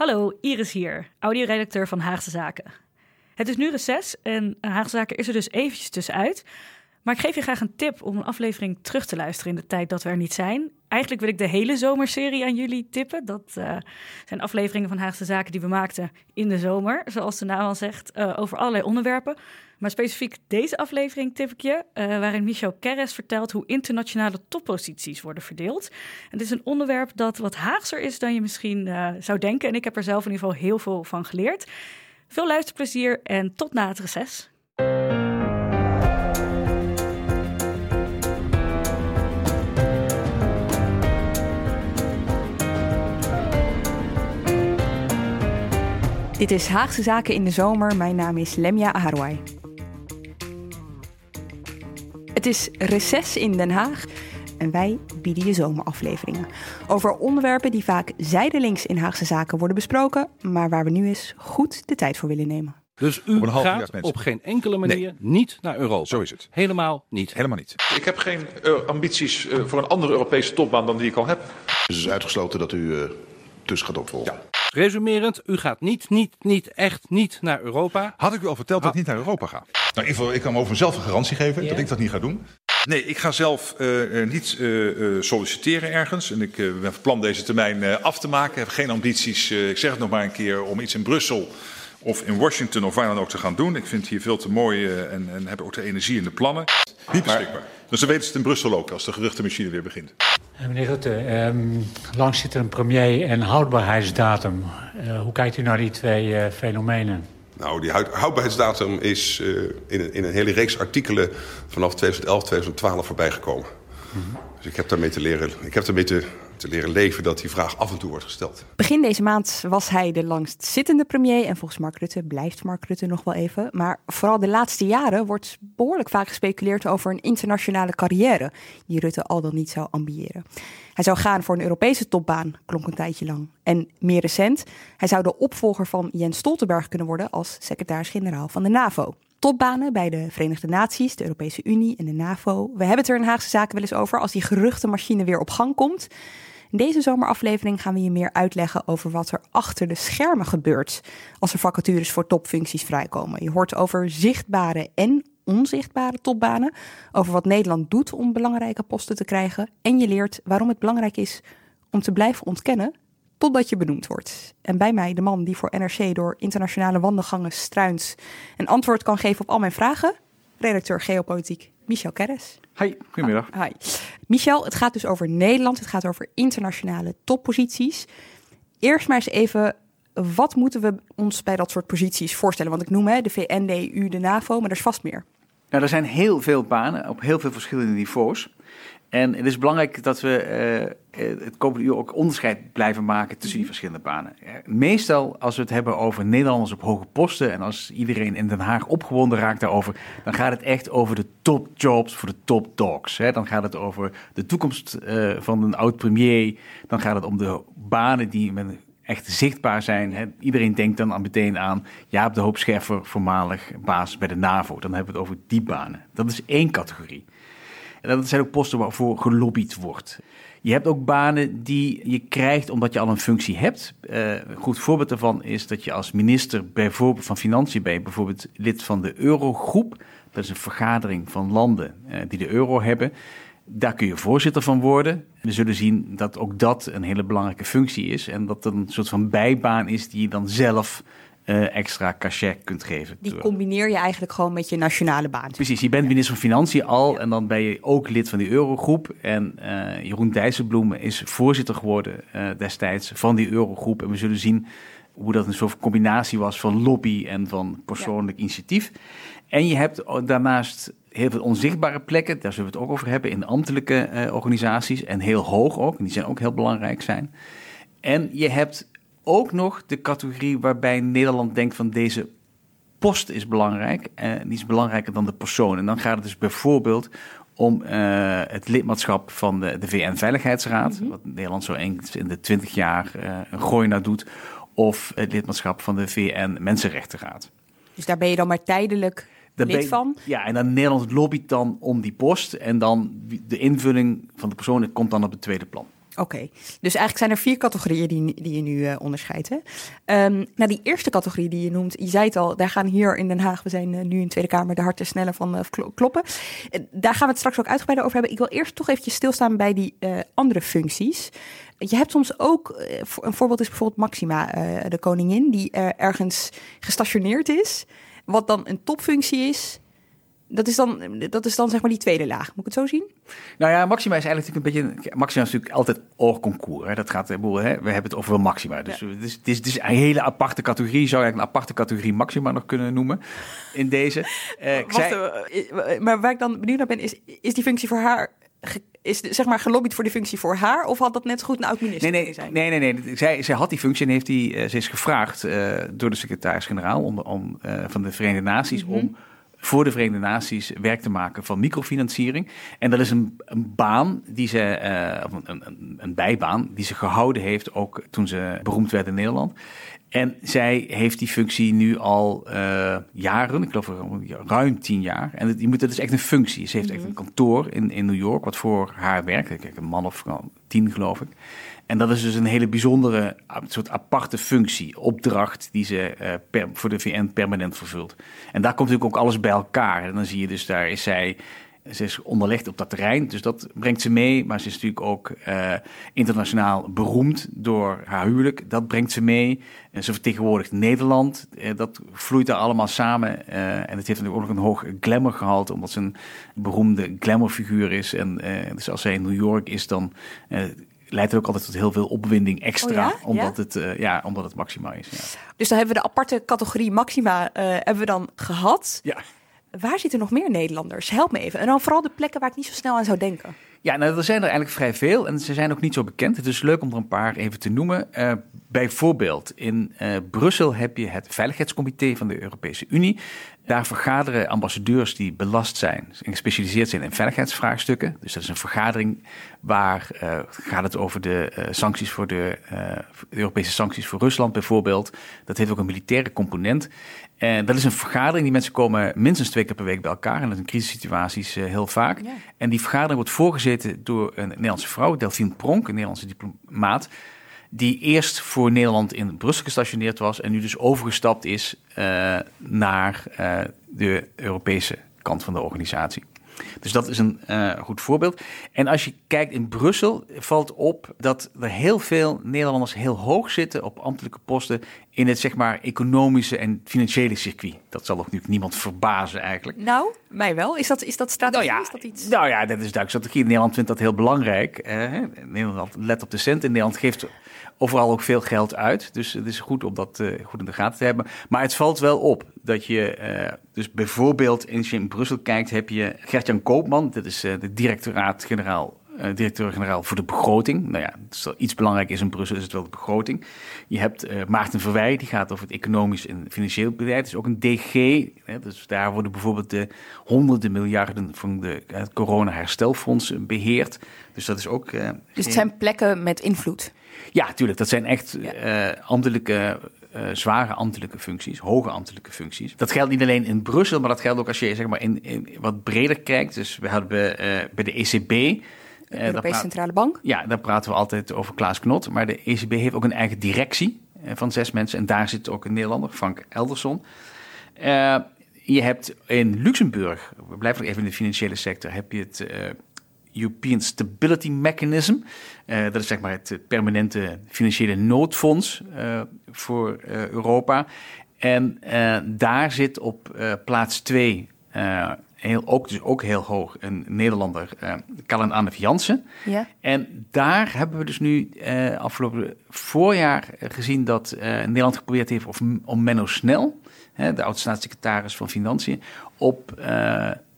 Hallo, Iris hier, audioredacteur van Haagse Zaken. Het is nu reces en Haagse Zaken is er dus eventjes tussenuit. Maar ik geef je graag een tip om een aflevering terug te luisteren in de tijd dat we er niet zijn. Eigenlijk wil ik de hele zomerserie aan jullie tippen. Dat uh, zijn afleveringen van Haagse Zaken die we maakten in de zomer, zoals de naam al zegt, uh, over allerlei onderwerpen. Maar specifiek deze aflevering tip ik je, uh, waarin Michel Keres vertelt hoe internationale topposities worden verdeeld. Het is een onderwerp dat wat Haagser is dan je misschien zou denken. En ik heb er zelf in ieder geval heel veel van geleerd. Veel luisterplezier en tot na het reces. Dit is Haagse Zaken in de zomer. Mijn naam is Lemia Aharwai. Het is reces in Den Haag en wij bieden je zomerafleveringen. Over onderwerpen die vaak zijdelings in Haagse Zaken worden besproken, maar waar we nu eens goed de tijd voor willen nemen. Dus u gaat op geen enkele manier nee. niet naar Europa? Zo is het. Helemaal niet? Helemaal niet. Ik heb geen uh, ambities uh, voor een andere Europese topbaan dan die ik al heb. Dus het is uitgesloten dat u uh, tussen gaat opvolgen? Ja. Resumerend, u gaat niet, niet, niet, echt niet naar Europa. Had ik u al verteld dat ik niet naar Europa ga? Nou, in ieder geval, ik kan me over mezelf een garantie geven yeah. dat ik dat niet ga doen. Nee, ik ga zelf uh, niet uh, solliciteren ergens. En ik ben van plan deze termijn af te maken. Ik heb geen ambities, ik zeg het nog maar een keer, om iets in Brussel of in Washington of waar dan ook te gaan doen. Ik vind het hier veel te mooi en, en heb ook de energie en de plannen. Niet beschikbaar. Dus dan weten ze het in Brussel ook als de geruchtenmachine weer begint. Meneer Rutte, um, lang zit er een premier en houdbaarheidsdatum. Uh, hoe kijkt u naar die twee uh, fenomenen? Nou, die houdbaarheidsdatum is uh, in, een, in, een, hele reeks artikelen vanaf 2011, 2012 voorbij gekomen. Mm -hmm. Dus ik heb daarmee te leren, ik heb daarmee te, te leren leven dat die vraag af en toe wordt gesteld. Begin deze maand was hij de langstzittende premier. En volgens Mark Rutte blijft Mark Rutte nog wel even. Maar vooral de laatste jaren wordt behoorlijk vaak gespeculeerd over een internationale carrière. Die Rutte al dan niet zou ambiëren. Hij zou gaan voor een Europese topbaan, klonk een tijdje lang. En meer recent, hij zou de opvolger van Jens Stoltenberg kunnen worden als secretaris-generaal van de NAVO topbanen bij de Verenigde Naties, de Europese Unie en de NAVO. We hebben het er in Haagse Zaken wel eens over als die geruchtenmachine weer op gang komt. In deze zomeraflevering gaan we je meer uitleggen over wat er achter de schermen gebeurt als er vacatures voor topfuncties vrijkomen. Je hoort over zichtbare en onzichtbare topbanen, over wat Nederland doet om belangrijke posten te krijgen en je leert waarom het belangrijk is om te blijven ontkennen totdat je benoemd wordt. En bij mij de man die voor NRC door internationale wandelgangen struint een antwoord kan geven op al mijn vragen, redacteur geopolitiek Michel Keres. Hi, goedemiddag. Ah, hi. Michel, het gaat dus over Nederland, het gaat over internationale topposities. Eerst maar eens even, wat moeten we ons bij dat soort posities voorstellen? Want ik noem hè, de VN, de EU, de NAVO, maar er is vast meer. Nou, er zijn heel veel banen op heel veel verschillende niveaus. En het is belangrijk dat we uh, het komende uur ook onderscheid blijven maken tussen die verschillende banen. Meestal als we het hebben over Nederlanders op hoge posten en als iedereen in Den Haag opgewonden raakt daarover, dan gaat het echt over de topjobs voor de top dogs. Hè. Dan gaat het over de toekomst uh, van een oud premier. Dan gaat het om de banen die men echt zichtbaar zijn. Hè. Iedereen denkt dan aan meteen aan Jaap de Hoop Scheffer, voormalig baas bij de NAVO. Dan hebben we het over die banen. Dat is één categorie. En dat zijn ook posten waarvoor gelobbyd wordt. Je hebt ook banen die je krijgt omdat je al een functie hebt. Uh, een goed voorbeeld daarvan is dat je als minister bijvoorbeeld van Financiën bent, bijvoorbeeld lid van de Eurogroep. Dat is een vergadering van landen uh, die de euro hebben. Daar kun je voorzitter van worden. We zullen zien dat ook dat een hele belangrijke functie is. En dat het een soort van bijbaan is die je dan zelf eh, extra cachet kunt geven. Die combineer je eigenlijk gewoon met je nationale baan. Precies, je bent minister van Financiën al en dan ben je ook lid van die Eurogroep. En uh, Jeroen Dijsselbloem is voorzitter geworden uh, destijds van die Eurogroep. En we zullen zien hoe dat een soort combinatie was van lobby en van persoonlijk ja. initiatief. En je hebt daarnaast heel veel onzichtbare plekken, daar zullen we het ook over hebben, in ambtelijke organisaties. En heel hoog ook, en die zijn ook heel belangrijk zijn. En je hebt ook nog de categorie waarbij Nederland denkt van deze post is belangrijk. En die is belangrijker dan de persoon. En dan gaat het dus bijvoorbeeld om uh, het lidmaatschap van de, de VN-veiligheidsraad. Mm -hmm. Wat Nederland zo eens in de 20 jaar uh, een gooi naar doet. Of het lidmaatschap van de VN-Mensenrechtenraad. Dus daar ben je dan maar tijdelijk daar lid ben- van? Ja, en dan Nederland lobbyt dan om die post. En dan de invulling van de persoon komt dan op het tweede plan. Oké, dus eigenlijk zijn er vier categorieën die, die je nu uh, onderscheidt. Um, nou, die eerste categorie die je noemt, je zei het al, daar gaan hier in Den Haag, we zijn uh, nu in de Tweede Kamer, de harten sneller van uh, kloppen. daar gaan we het straks ook uitgebreider over hebben. Ik wil eerst toch eventjes stilstaan bij die andere functies. Je hebt soms ook, een voorbeeld is bijvoorbeeld Maxima, de koningin, die ergens gestationeerd is, wat dan een topfunctie is. Dat is, dan, dat is dan zeg maar die tweede laag. Moet ik het zo zien? Nou ja, Maxima is eigenlijk een beetje. Maxima is natuurlijk altijd oorconcours. Hè. Dat gaat, hè, we hebben het over Maxima. Dus ja. het, is, het, is, het, is, een hele aparte categorie. Zou je een aparte categorie Maxima nog kunnen noemen in deze? Uh, Wacht, zei... maar waar ik dan benieuwd naar ben, is, is die functie voor haar is zeg maar gelobbyd voor die functie voor haar? Of had dat net zo goed een oud-minister nee, nee, zijn? Nee, nee, nee. Zij, zij had die functie en heeft die, uh, ze is gevraagd uh, door de secretaris-generaal om, om, uh, van de Verenigde Naties mm -hmm. om voor de Verenigde Naties werk te maken van microfinanciering. En dat is een, een baan die ze, uh, een, een, een, bijbaan, die ze gehouden heeft ook toen ze beroemd werd in Nederland. En zij heeft die functie nu al uh, jaren, ik geloof ruim tien jaar. En het, je moet, dat is echt een functie. Ze heeft echt een kantoor in, in New York, wat voor haar werkt. Een man of tien, geloof ik. En dat is dus een hele bijzondere, soort aparte functie, opdracht die ze uh, per, voor de VN permanent vervult. En daar komt natuurlijk ook alles bij elkaar. En dan zie je dus, daar is zij, ze is onderlegd op dat terrein, dus dat brengt ze mee. Maar ze is natuurlijk ook uh, internationaal beroemd door haar huwelijk, dat brengt ze mee. En ze vertegenwoordigt Nederland, uh, dat vloeit daar allemaal samen. en het heeft natuurlijk ook nog een hoog glamour gehaald, omdat ze een beroemde glamourfiguur is. En dus als zij in New York is, dan leidt ook altijd tot heel veel opwinding extra, oh ja? Omdat, ja? Het, uh, ja, omdat het maxima is. Ja. Dus dan hebben we de aparte categorie maxima uh, hebben we dan gehad. Ja. Waar zitten nog meer Nederlanders? Help me even. En dan vooral de plekken waar ik niet zo snel aan zou denken. Ja, nou, er zijn er eigenlijk vrij veel en ze zijn ook niet zo bekend. Het is leuk om er een paar even te noemen. Uh, bijvoorbeeld in uh, Brussel heb je het Veiligheidscomité van de Europese Unie. Daar vergaderen ambassadeurs die belast zijn en gespecialiseerd zijn in veiligheidsvraagstukken. Dus dat is een vergadering waar uh, gaat het over de sancties voor de, de, Europese sancties voor Rusland bijvoorbeeld. Dat heeft ook een militaire component. En dat is een vergadering. Die mensen komen minstens twee keer per week bij elkaar. En dat is in crisissituaties heel vaak. Ja. En die vergadering wordt door een Nederlandse vrouw, Delphine Pronk, een Nederlandse diplomaat die eerst voor Nederland in Brussel gestationeerd was en nu dus overgestapt is uh, naar uh, de Europese kant van de organisatie. Dus dat is een uh, goed voorbeeld. En als je kijkt in Brussel, valt op dat er heel veel Nederlanders heel hoog zitten op ambtelijke posten in het zeg maar economische en financiële circuit. Dat zal ook natuurlijk niemand verbazen eigenlijk. Nou, mij wel. Is dat, is dat strategie? Nou ja, is dat iets? Nou ja, dat is duidelijk strategie. Nederland vindt dat heel belangrijk. Eh, Nederland let op de cent. En Nederland geeft overal ook veel geld uit. Dus het is goed om dat uh, goed in de gaten te hebben. Maar het valt wel op dat je, uh, dus bijvoorbeeld als je in Brussel kijkt, heb je Gert-Jan Koopman, dat is uh, de directoraat-generaal. Directeur-generaal voor de begroting. Nou ja, iets belangrijk is in Brussel, is het wel de begroting. Je hebt Maarten Verwij, die gaat over het economisch en financieel beleid. Dat is ook een DG. Hè, dus daar worden bijvoorbeeld de honderden miljarden van de, het corona-herstelfonds beheerd. Dus dat is ook. dus het zijn plekken met invloed. Ja, natuurlijk. Dat zijn echt ja. uh, ambtelijke, uh, zware ambtelijke functies, hoge ambtelijke functies. Dat geldt niet alleen in Brussel, maar dat geldt ook als je zeg maar, in, in wat breder kijkt. Dus we hadden bij, uh, bij de ECB. De Europese Centrale Bank. Ja, daar praten we altijd over Klaas Knot. Maar de ECB heeft ook een eigen directie van zes mensen. En daar zit ook een Nederlander, Frank Elderson. je hebt in Luxemburg, we blijven nog even in de financiële sector, heb je het European Stability Mechanism. Uh, dat is zeg maar het permanente financiële noodfonds uh, voor uh, Europa. En daar zit op plaats 2, uh, heel, ook, dus ook heel hoog, een Nederlander, uh, Callen Anne Jansen. Ja. En daar hebben we dus nu afgelopen voorjaar gezien dat Nederland geprobeerd heeft om, om Menno Snel, hè, de oud-staatssecretaris van Financiën, op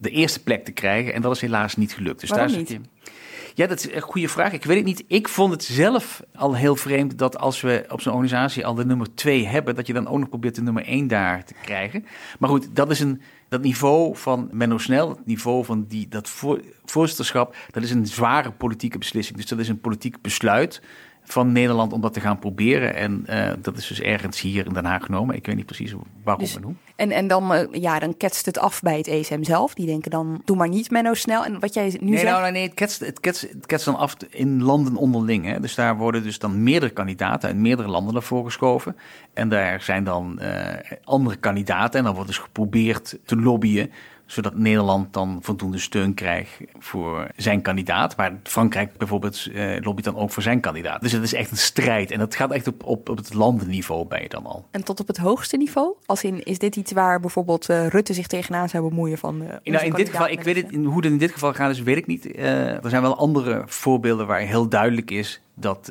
de eerste plek te krijgen. En dat is helaas niet gelukt. Dus Waarom daar niet? zit je. Ja, dat is een goede vraag. Ik weet het niet. Ik vond het zelf al heel vreemd dat als we op zo'n organisatie al de nummer twee hebben, dat je dan ook nog probeert de nummer één daar te krijgen. Maar goed, dat is een. Dat niveau van Menno Snel, het niveau van die, dat voor, voorzitterschap, dat is een zware politieke beslissing. Dus dat is een politiek besluit van Nederland om dat te gaan proberen. En uh, dat is dus ergens hier in Den Haag genomen. Ik weet niet precies waarom Dus- en hoe. En, en dan, eh, ja, dan ketst het af bij het ESM zelf. Die denken dan, doe maar niet Menno snel. En wat jij nu nee, zegt... nou, nee, nee, het ketst, het, ketst, het ketst dan af in landen onderling. Hè. Dus daar worden dus dan meerdere kandidaten uit meerdere landen naar voren geschoven. En daar zijn dan eh, andere kandidaten. En dan wordt dus geprobeerd te lobbyen zodat Nederland dan voldoende steun krijgt voor zijn kandidaat. Maar Frankrijk bijvoorbeeld eh, lobbyt dan ook voor zijn kandidaat. Dus het is echt een strijd. En dat gaat echt op, op, op het landenniveau bij je dan al. En tot op het hoogste niveau? Als in, is dit iets waar bijvoorbeeld eh, Rutte zich tegenaan zou bemoeien van... onze Nou, in dit geval, ik weet het, hoe het in dit geval gaat, dus weet ik niet. Eh, er zijn wel andere voorbeelden waar heel duidelijk is dat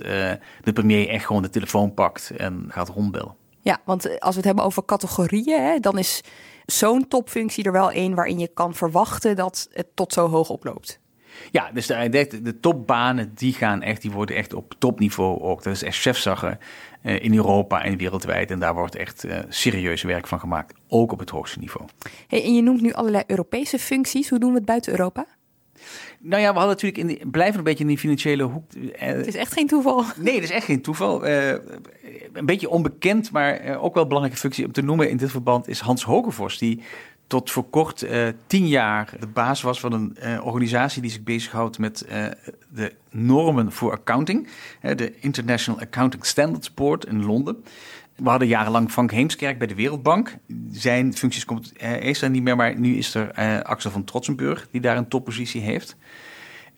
de premier echt gewoon de telefoon pakt en gaat rondbellen. Ja, want als we het hebben over categorieën, hè, dan is zo'n topfunctie er wel één waarin je kan verwachten dat het tot zo hoog oploopt. Ja, dus de, de, de topbanen die gaan echt, die worden echt op topniveau ook. Dat is echt chefzaggen uh, in Europa en wereldwijd. En daar wordt echt uh, serieus werk van gemaakt, ook op het hoogste niveau. Hey, en je noemt nu allerlei Europese functies. Hoe doen we het buiten Europa? Nou ja, we hadden natuurlijk in die, blijven een beetje in die financiële hoek. Uh, het is echt geen toeval. Nee, het is echt geen toeval. Uh, een beetje onbekend, maar uh, ook wel een belangrijke functie om te noemen in dit verband is Hans Hogevorst, die tot voor kort tien jaar de baas was van een organisatie die zich bezighoudt met de normen voor accounting, de International Accounting Standards Board in Londen. We hadden jarenlang Frank Heemskerk bij de Wereldbank. Zijn functies komt, is er niet meer, maar nu is er Axel van Trotsenburg die daar een toppositie heeft.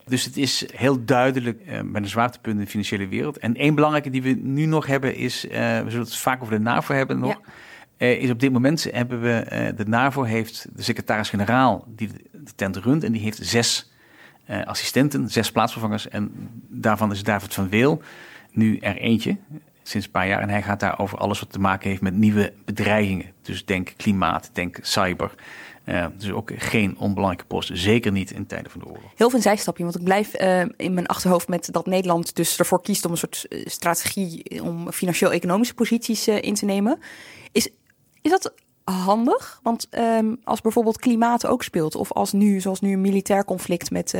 Dus het is heel duidelijk uh, met een zwaartepunt in de financiële wereld. En één belangrijke die we nu nog hebben is, we zullen het vaak over de NAVO hebben nog. Ja. is op dit moment hebben we, de NAVO heeft de secretaris-generaal die de tent runt en die heeft zes assistenten, zes plaatsvervangers. En daarvan is David van Weel nu er eentje sinds een paar jaar. En hij gaat daar over alles wat te maken heeft met nieuwe bedreigingen. Dus denk klimaat, denk cyber. Uh, dus ook geen onbelangrijke post. Zeker niet in tijden van de oorlog. Heel veel zijstapje, want ik blijf uh, in mijn achterhoofd met dat Nederland dus ervoor kiest om een soort uh, strategie om financieel-economische posities in te nemen. Is, is dat handig? Want um, als bijvoorbeeld klimaat ook speelt, of als nu, zoals nu een militair conflict met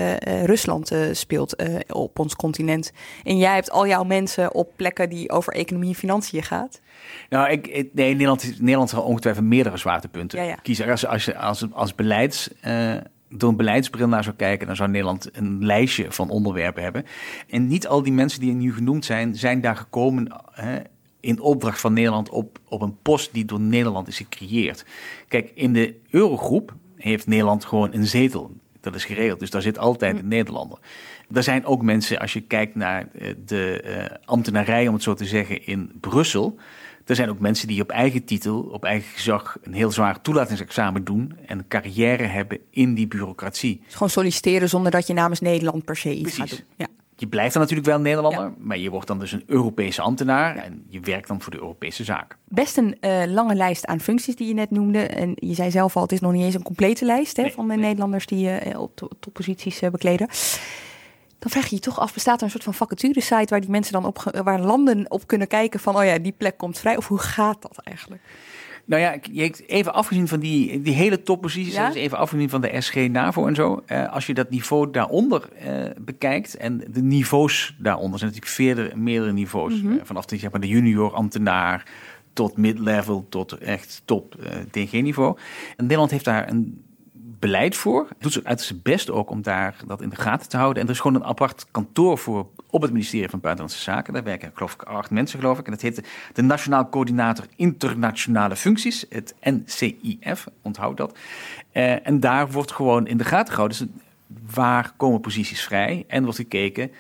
Rusland speelt op ons continent, en jij hebt al jouw mensen op plekken die over economie en financiën gaat. Nou, ik, ik, nee, Nederland, Nederland zal ongetwijfeld meerdere zwaartepunten ja, kiezen. Als, als je als, als beleids door een beleidsbril naar zou kijken, dan zou Nederland een lijstje van onderwerpen hebben. En niet al die mensen die nu genoemd zijn, zijn daar gekomen hè, in opdracht van Nederland op, op een post die door Nederland is gecreëerd. Kijk, in de Eurogroep heeft Nederland gewoon een zetel. Dat is geregeld, dus daar zit altijd een Nederlander. Er zijn ook mensen, als je kijkt naar de uh, ambtenarij, om het zo te zeggen, in Brussel. Er zijn ook mensen die op eigen titel, op eigen gezag, een heel zwaar toelatingsexamen doen en een carrière hebben in die bureaucratie. Dus gewoon solliciteren zonder dat je namens Nederland per se iets Precies. gaat doen. Ja. Je blijft dan natuurlijk wel Nederlander, ja. maar je wordt dan dus een Europese ambtenaar en je werkt dan voor de Europese zaken. Best een uh, lange lijst aan functies die je net noemde. En je zei zelf al, het is nog niet eens een complete lijst hè, nee, van de nee. Nederlanders die uh, op topposities uh, bekleden. Dan vraag je je toch af, bestaat er een soort van vacature-site waar die mensen dan op, waar landen op kunnen kijken van, oh ja, die plek komt vrij? Of hoe gaat dat eigenlijk? Nou ja, even afgezien van die, die hele topposities, Ja? dus even afgezien van de SG, NAVO en zo. Uh, als je dat niveau daaronder uh, bekijkt en de niveaus daaronder, zijn natuurlijk veerder, meerdere niveaus. Mhm. Uh, vanaf de, zeg maar, de junior ambtenaar tot mid-level tot echt top uh, DG-niveau. En Nederland heeft daar een beleid voor. Doet ze uit zijn best ook om daar dat in de gaten te houden. En er is gewoon een apart kantoor voor op het ministerie van Buitenlandse Zaken. Daar werken geloof ik acht mensen geloof ik. En dat heet de, Nationaal Coördinator Internationale Functies. Het NCIF, onthoud dat. Uh, en daar wordt gewoon in de gaten gehouden. Dus waar komen posities vrij? En wordt gekeken,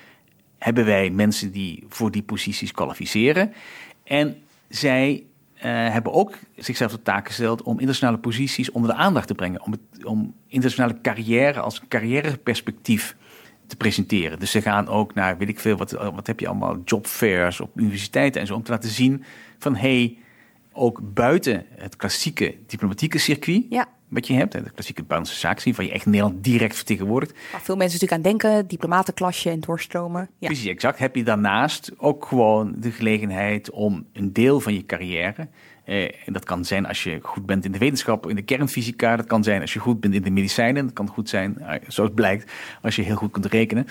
hebben wij mensen die voor die posities kwalificeren? En zij eh, hebben ook zichzelf de taak gesteld om internationale posities onder de aandacht te brengen. Om, om internationale carrière als carrièreperspectief te presenteren. Dus ze gaan ook naar, weet ik veel, wat, wat heb je allemaal, jobfairs op universiteiten en zo, om te laten zien van hé, hey, ook buiten het klassieke diplomatieke circuit, Ja. Wat je hebt, de klassieke buitenlandse zaken, waar je echt Nederland direct vertegenwoordigt, Waar veel mensen natuurlijk aan denken, diplomatenklasje en doorstromen. Ja. Precies, exact. Heb je daarnaast ook gewoon de gelegenheid om een deel van je carrière. Eh, en dat kan zijn als je goed bent in de wetenschap, in de kernfysica. Dat kan zijn als je goed bent in de medicijnen. Dat kan goed zijn, eh, zoals blijkt, als je heel goed kunt rekenen.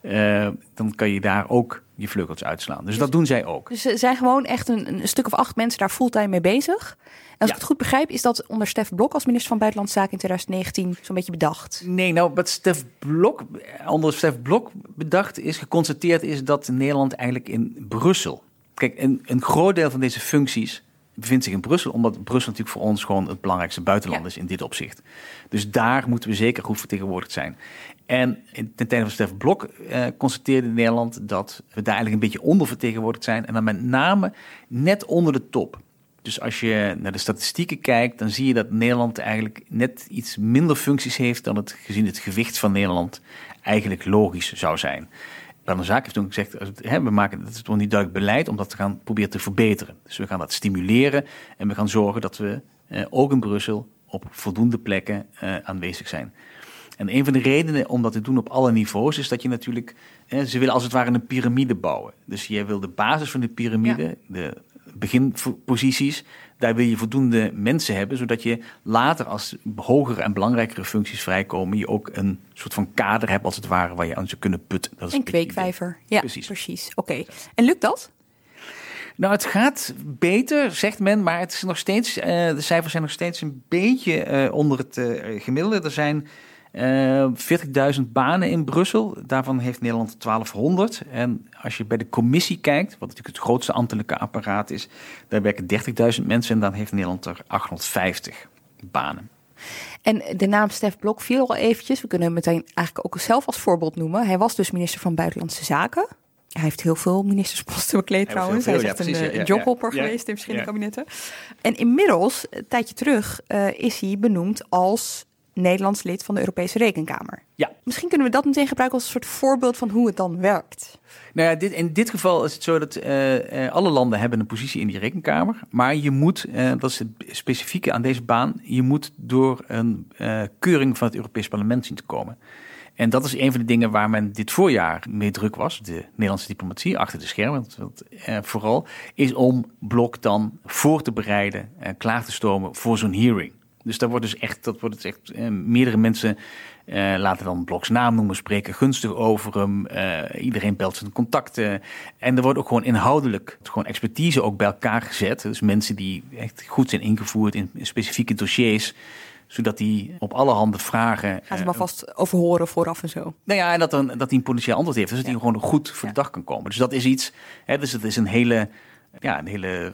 Eh, dan kan je daar ook je vleugels uitslaan. Dus dat doen zij ook. Dus er zijn gewoon echt een, een stuk of acht mensen daar fulltime mee bezig. En als ik het goed begrijp, is dat onder Stef Blok als minister van Buitenlandse Zaken in 2019 zo'n beetje bedacht. Nee, nou, wat Stef Blok, onder Stef Blok bedacht is, geconstateerd is dat Nederland eigenlijk in Brussel. Kijk, een, een groot deel van deze functies bevindt zich in Brussel, omdat Brussel natuurlijk voor ons gewoon het belangrijkste buitenland is in dit opzicht. Dus daar moeten we zeker goed vertegenwoordigd zijn. En ten tijde van Stef Blok eh, constateerde Nederland dat we daar eigenlijk een beetje ondervertegenwoordigd zijn. En dan met name net onder de top. Dus als je naar de statistieken kijkt, dan zie je dat Nederland eigenlijk net iets minder functies heeft dan het gezien het gewicht van Nederland eigenlijk logisch zou zijn. Zaken heeft toen gezegd, hè, we maken, dat is toch niet duidelijk beleid om dat te gaan proberen te verbeteren. Dus we gaan dat stimuleren en we gaan zorgen dat we eh, ook in Brussel op voldoende plekken eh, aanwezig zijn. En een van de redenen om dat te doen op alle niveaus is dat je natuurlijk, hè, ze willen als het ware een piramide bouwen. Dus je wil de basis van de piramide, de beginposities, daar wil je voldoende mensen hebben, zodat je later als hogere en belangrijkere functies vrijkomen, je ook een soort van kader hebt als het ware waar je aan zou kunnen putten. Dat is Een kweekvijver. Ja, Precies. precies. Oké. En lukt dat? Nou, het gaat beter, zegt men, maar het is nog steeds, eh, de cijfers zijn nog steeds een beetje eh, onder het eh, gemiddelde. Er zijn eh 40.000 banen in Brussel, daarvan heeft Nederland 1200. En als je bij de commissie kijkt, wat natuurlijk het grootste ambtelijke apparaat is, daar werken 30.000 mensen en dan heeft Nederland er 850 banen. En de naam Stef Blok viel al eventjes. We kunnen hem meteen eigenlijk ook zelf als voorbeeld noemen. Hij was dus minister van Buitenlandse Zaken. Hij heeft heel veel ministersposten bekleed Hij trouwens. Hij is echt ja, een, precies, eh, ja, jobhopper ja. geweest in verschillende kabinetten. En inmiddels, een tijdje terug, eh, is hij benoemd als Nederlands lid van de Europese Rekenkamer. Ja. Misschien kunnen we dat meteen gebruiken als een soort voorbeeld van hoe het dan werkt. Nou ja, dit, in dit geval is het zo dat eh, eh, alle landen hebben een positie in die rekenkamer. Maar je moet, eh, dat is het specifieke aan deze baan, je moet door een keuring van het Europees Parlement zien te komen. En dat is een van de dingen waar men dit voorjaar mee druk was, de Nederlandse diplomatie, achter de schermen eh, vooral, is om Blok dan voor te bereiden en klaar te stomen voor zo'n hearing. Dus daar wordt dus echt, dat wordt dus echt, eh, meerdere mensen eh, laten dan Bloks naam noemen, spreken gunstig over hem. eh, iedereen belt zijn contacten. En er wordt ook gewoon inhoudelijk, gewoon expertise ook bij elkaar gezet. Dus mensen die echt goed zijn ingevoerd in specifieke dossiers zodat die op allerhande vragen. Gaan ze maar vast overhoren vooraf en zo. nou ja, en dat, een, dat hij een potentieel antwoord heeft. Dus dat hij gewoon goed voor de dag kan komen. Dus dat is iets. Hè, dus het is een hele, ja, een hele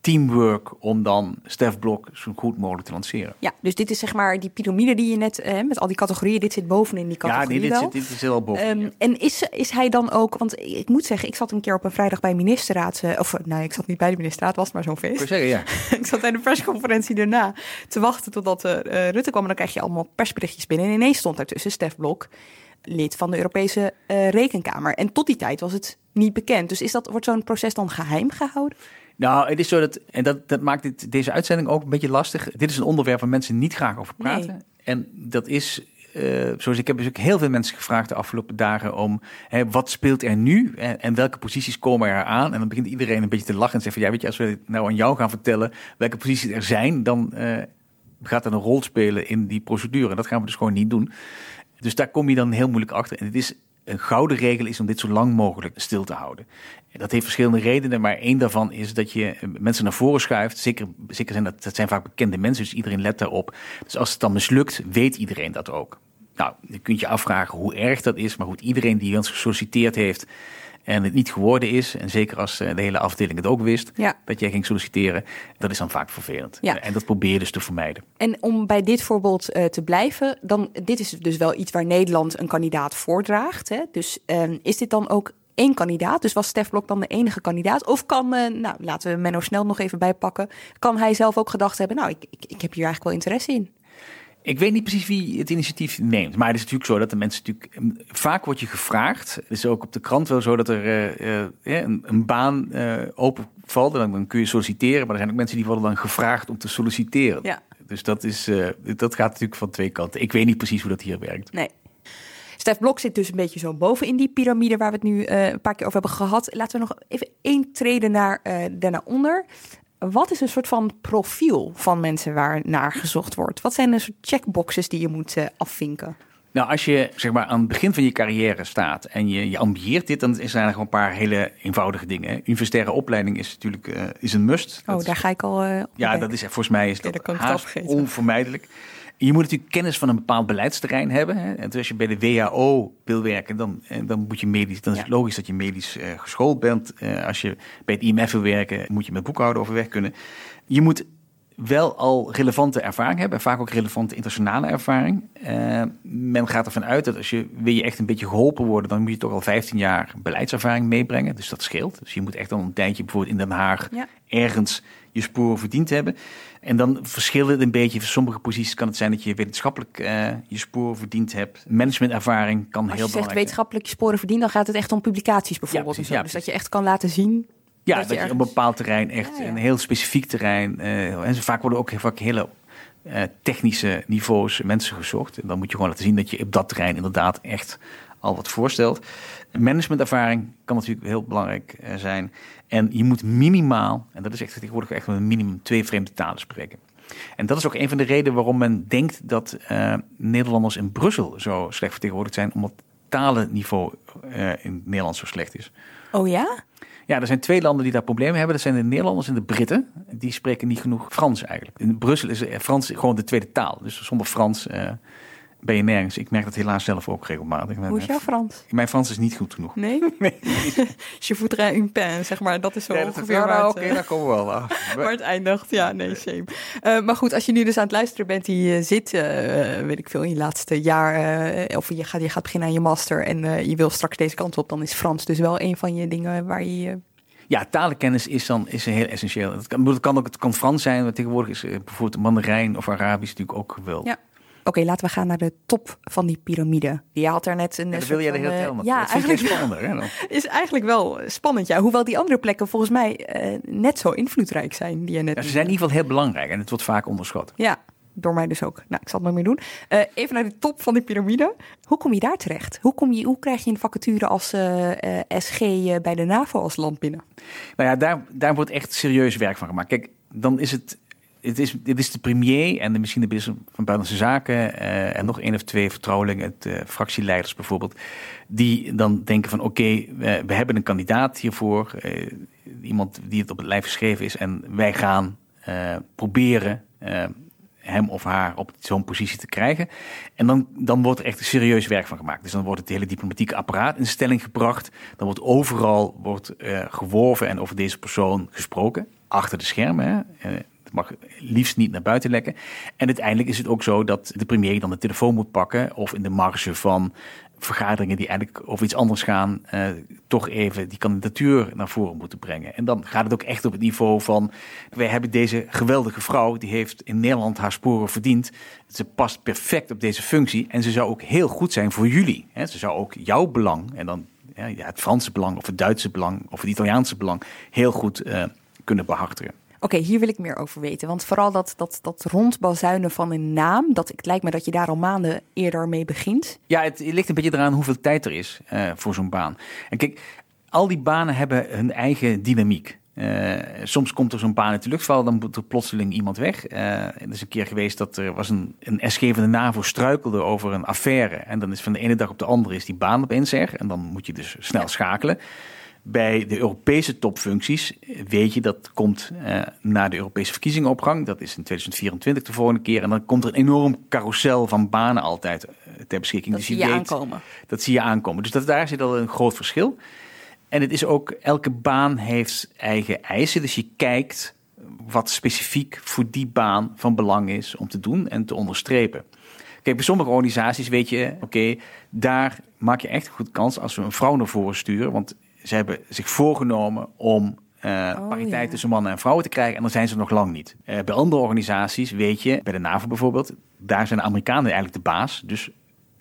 teamwork om dan Stef Blok zo goed mogelijk te lanceren. Ja, dus dit is zeg maar die piramide die je net eh, met al die categorieën. Dit zit bovenin die Ja, categorie nee, dit, wel. zit, dit is heel boven. Ehm, En is, is hij dan ook, want ik moet zeggen, ik zat een keer op een vrijdag bij ministerraad, eh, of nou, ik zat niet bij de ministerraad, was maar zo'n feest. Ik wil zeggen, ja. ik zat bij de persconferentie daarna te wachten totdat eh, eh, Rutte kwam en dan krijg je allemaal persberichtjes binnen. En ineens stond daartussen Stef Blok, lid van de Europese eh, Rekenkamer. En tot die tijd was het niet bekend. Dus is dat, wordt zo'n proces dan geheim gehouden? Nou, het is zo dat, en dat, dat maakt dit, deze uitzending ook een beetje lastig. Dit is een onderwerp waar mensen niet graag over praten. Nee. En dat is, eh, zoals ik heb dus ook heel veel mensen gevraagd de afgelopen dagen om, hè, wat speelt er nu en, en welke posities komen er aan? En dan begint iedereen een beetje te lachen en zegt van, ja, weet je, als we het nou aan jou gaan vertellen welke posities er zijn, dan eh, gaat dat een rol spelen in die procedure. En dat gaan we dus gewoon niet doen. Dus daar kom je dan heel moeilijk achter. En het is een gouden regel is om dit zo lang mogelijk stil te houden. En dat heeft verschillende redenen, maar één daarvan is dat je eh, mensen naar voren schuift. Zeker, zeker zijn dat, dat zijn vaak bekende mensen, dus iedereen let daarop. Dus als het dan mislukt, weet iedereen dat ook. Nou, je kunt je afvragen hoe erg dat is, maar goed, iedereen die ons gesolliciteerd heeft en het niet geworden is, en zeker als eh, de hele afdeling het ook wist, Ja. dat jij ging solliciteren, dat is dan vaak vervelend. Ja. En dat probeer je dus te vermijden. En om bij dit voorbeeld eh, te blijven, dan dit is dus wel iets waar Nederland een kandidaat voordraagt. Hè? Dus ehm, is dit dan ook één kandidaat. Dus was Stef Blok dan de enige kandidaat? Of kan, uh, nou, laten we Menno Snel nog even bijpakken. Kan hij zelf ook gedacht hebben, nou, ik, ik, ik heb hier eigenlijk wel interesse in? Ik weet niet precies wie het initiatief neemt. Maar het is natuurlijk zo dat de mensen natuurlijk... Ehm, vaak wordt je gevraagd. Het is ook op de krant wel zo dat er uh, uh, een, een, baan uh, open valt. En dan, dan, kun je solliciteren. Maar er zijn ook mensen die worden dan gevraagd om te solliciteren. Ja. Dus dat, is, dat gaat natuurlijk van twee kanten. Ik weet niet precies hoe dat hier werkt. Nee. Stef Blok zit dus een beetje zo boven in die piramide waar we het nu een paar keer over hebben gehad. Laten we nog even één treden naar, daarna onder wat is een soort van profiel van mensen waar naar gezocht wordt? Wat zijn de soort checkboxes die je moet uh, afvinken? Nou, als je zeg maar aan het begin van je carrière staat en je, je ambieert dit, dan zijn er gewoon een paar hele eenvoudige dingen. Universitaire opleiding is natuurlijk uh, is een must. Oh, daar ga ik al. Uh, ja, dat is volgens mij is dat, dat haast onvermijdelijk. Je moet natuurlijk kennis van een bepaald beleidsterrein hebben. Hè. En als je bij de WHO wil werken, dan, eh, dan, moet je medisch, dan is het logisch dat je medisch uh, geschoold bent. Uh, als je bij het IMF wil werken, moet je met boekhouden overweg kunnen. Je moet wel al relevante ervaring hebben, vaak ook relevante internationale ervaring. Uh, men gaat ervan uit dat als je wil je echt een beetje geholpen worden, dan moet je toch al 15 jaar beleidservaring meebrengen. Dus dat scheelt. Dus je moet echt al een tijdje bijvoorbeeld in Den Haag ja. ergens je sporen verdiend hebben. En dan verschilt het een beetje. Voor sommige posities kan het zijn dat je wetenschappelijk uh, je sporen verdiend hebt. Managementervaring kan Als heel je zegt wetenschappelijk je sporen verdienen, dan gaat het echt om publicaties bijvoorbeeld. Ja, precies, ja, dus dat je echt kan laten zien ja, dat, je, ergens... een bepaald terrein, echt een heel specifiek terrein. Uh, en vaak worden ook vaak hele uh, technische niveaus mensen gezocht. En dan moet je gewoon laten zien dat je op dat terrein inderdaad echt al wat voorstelt. Managementervaring kan natuurlijk heel belangrijk uh, zijn. En je moet minimaal, en dat is echt tegenwoordig echt een minimum, twee vreemde talen spreken. En dat is ook een van de redenen waarom men denkt dat Nederlanders in Brussel zo slecht vertegenwoordigd zijn, omdat het talenniveau in het Nederlands zo slecht is. Oh ja? Ja, er zijn twee landen die daar problemen hebben. Dat zijn de Nederlanders en de Britten. Die spreken niet genoeg Frans eigenlijk. In Brussel is Frans gewoon de tweede taal. Dus zonder Frans uh, ben je nergens. Ik merk dat helaas zelf ook regelmatig. Hoe is jouw Frans? Mijn Frans is niet goed genoeg. Nee? nee. Je voudrais une pen, zeg maar. Dat is zo ongeveer ja, Oké, okay, daar komen we wel af. maar het eindigt, ja, nee, shame. Uh, maar goed, als je nu dus aan het luisteren bent, die uh, zit, uh, weet ik veel, in je laatste jaar, of je gaat, je gaat beginnen aan je master en je wil straks deze kant op, dan is Frans dus wel een van je dingen waar je ja, talenkennis is dan is heel essentieel. Het kan, het kan ook het kan Frans zijn, maar tegenwoordig is bijvoorbeeld Mandarijn of Arabisch natuurlijk ook geweldig. Ja. Oké, okay, laten we gaan naar de top van die piramide. Je had daar net een. Ja, wil jij de hele tijd Ja, dat eigenlijk spannender. Hè, is eigenlijk wel spannend, ja. Hoewel die andere plekken volgens mij uh, net zo invloedrijk zijn. Die je net ja, ze zijn in ieder geval heel belangrijk en het wordt vaak onderschat. Ja, door mij dus ook. Nou, ik zal het nog meer doen. Uh, even naar de top van die piramide. Hoe kom je daar terecht? Hoe, kom je, hoe krijg je een vacature als uh, uh, SG bij de NAVO als land binnen? Nou ja, daar, daar wordt echt serieus werk van gemaakt. Kijk, dan is het het is, dit is de premier en de, misschien de minister van Buitenlandse Zaken uh, en nog één of twee vertrouwelingen, uh, fractieleiders bijvoorbeeld, die dan denken van oké, we, hebben een kandidaat hiervoor, uh, iemand die het op het lijf geschreven is en wij gaan proberen hem of haar op zo'n positie te krijgen. En dan, dan wordt er echt serieus werk van gemaakt. Dus dan wordt het hele diplomatieke apparaat in stelling gebracht. Dan wordt overal wordt, geworven en over deze persoon gesproken. Achter de schermen. Hè mag liefst niet naar buiten lekken. En uiteindelijk is het ook zo dat de premier dan de telefoon moet pakken of in de marge van vergaderingen die eigenlijk over iets anders gaan, uh, toch even die kandidatuur naar voren moeten brengen. En dan gaat het ook echt op het niveau van, wij hebben deze geweldige vrouw, die heeft in Nederland haar sporen verdiend. Ze past perfect op deze functie en ze zou ook heel goed zijn voor jullie. Ze zou ook jouw belang, en dan ja, het Franse belang of het Duitse belang of het Italiaanse belang, heel goed uh, kunnen behartigen. Oké, hier wil ik meer over weten. Want vooral dat, dat, dat rondbazuinen van een naam, dat, het lijkt me dat je daar al maanden eerder mee begint. Ja, het, ligt een beetje eraan hoeveel tijd er is uh, voor zo'n baan. En kijk, al die banen hebben hun eigen dynamiek. Uh, soms komt er zo'n baan uit de lucht dan moet er plotseling iemand weg. Uh, er is een keer geweest dat er was een, een SG van de NAVO struikelde over een affaire. En dan is van de ene dag op de andere is die baan opeens er. En dan moet je dus snel schakelen. Bij de Europese topfuncties weet je dat komt uh, na de Europese verkiezingenopgang. Dat is in 2024 de volgende keer. En dan komt er een enorm carousel van banen altijd uh, ter beschikking. Dat dus zie je, weet, aankomen. Dat zie je aankomen. Dus dat, daar zit al een groot verschil. En het is ook, elke baan heeft eigen eisen. Dus je kijkt wat specifiek voor die baan van belang is om te doen en te onderstrepen. Kijk, bij sommige organisaties weet je, oké, daar maak je echt een goed kans als we een vrouw naar voren sturen. Want ze hebben zich voorgenomen om uh, pariteit tussen mannen en vrouwen te krijgen. En dan zijn ze nog lang niet. Uh, bij andere organisaties weet je, bij de NAVO bijvoorbeeld, daar zijn de Amerikanen eigenlijk de baas. Dus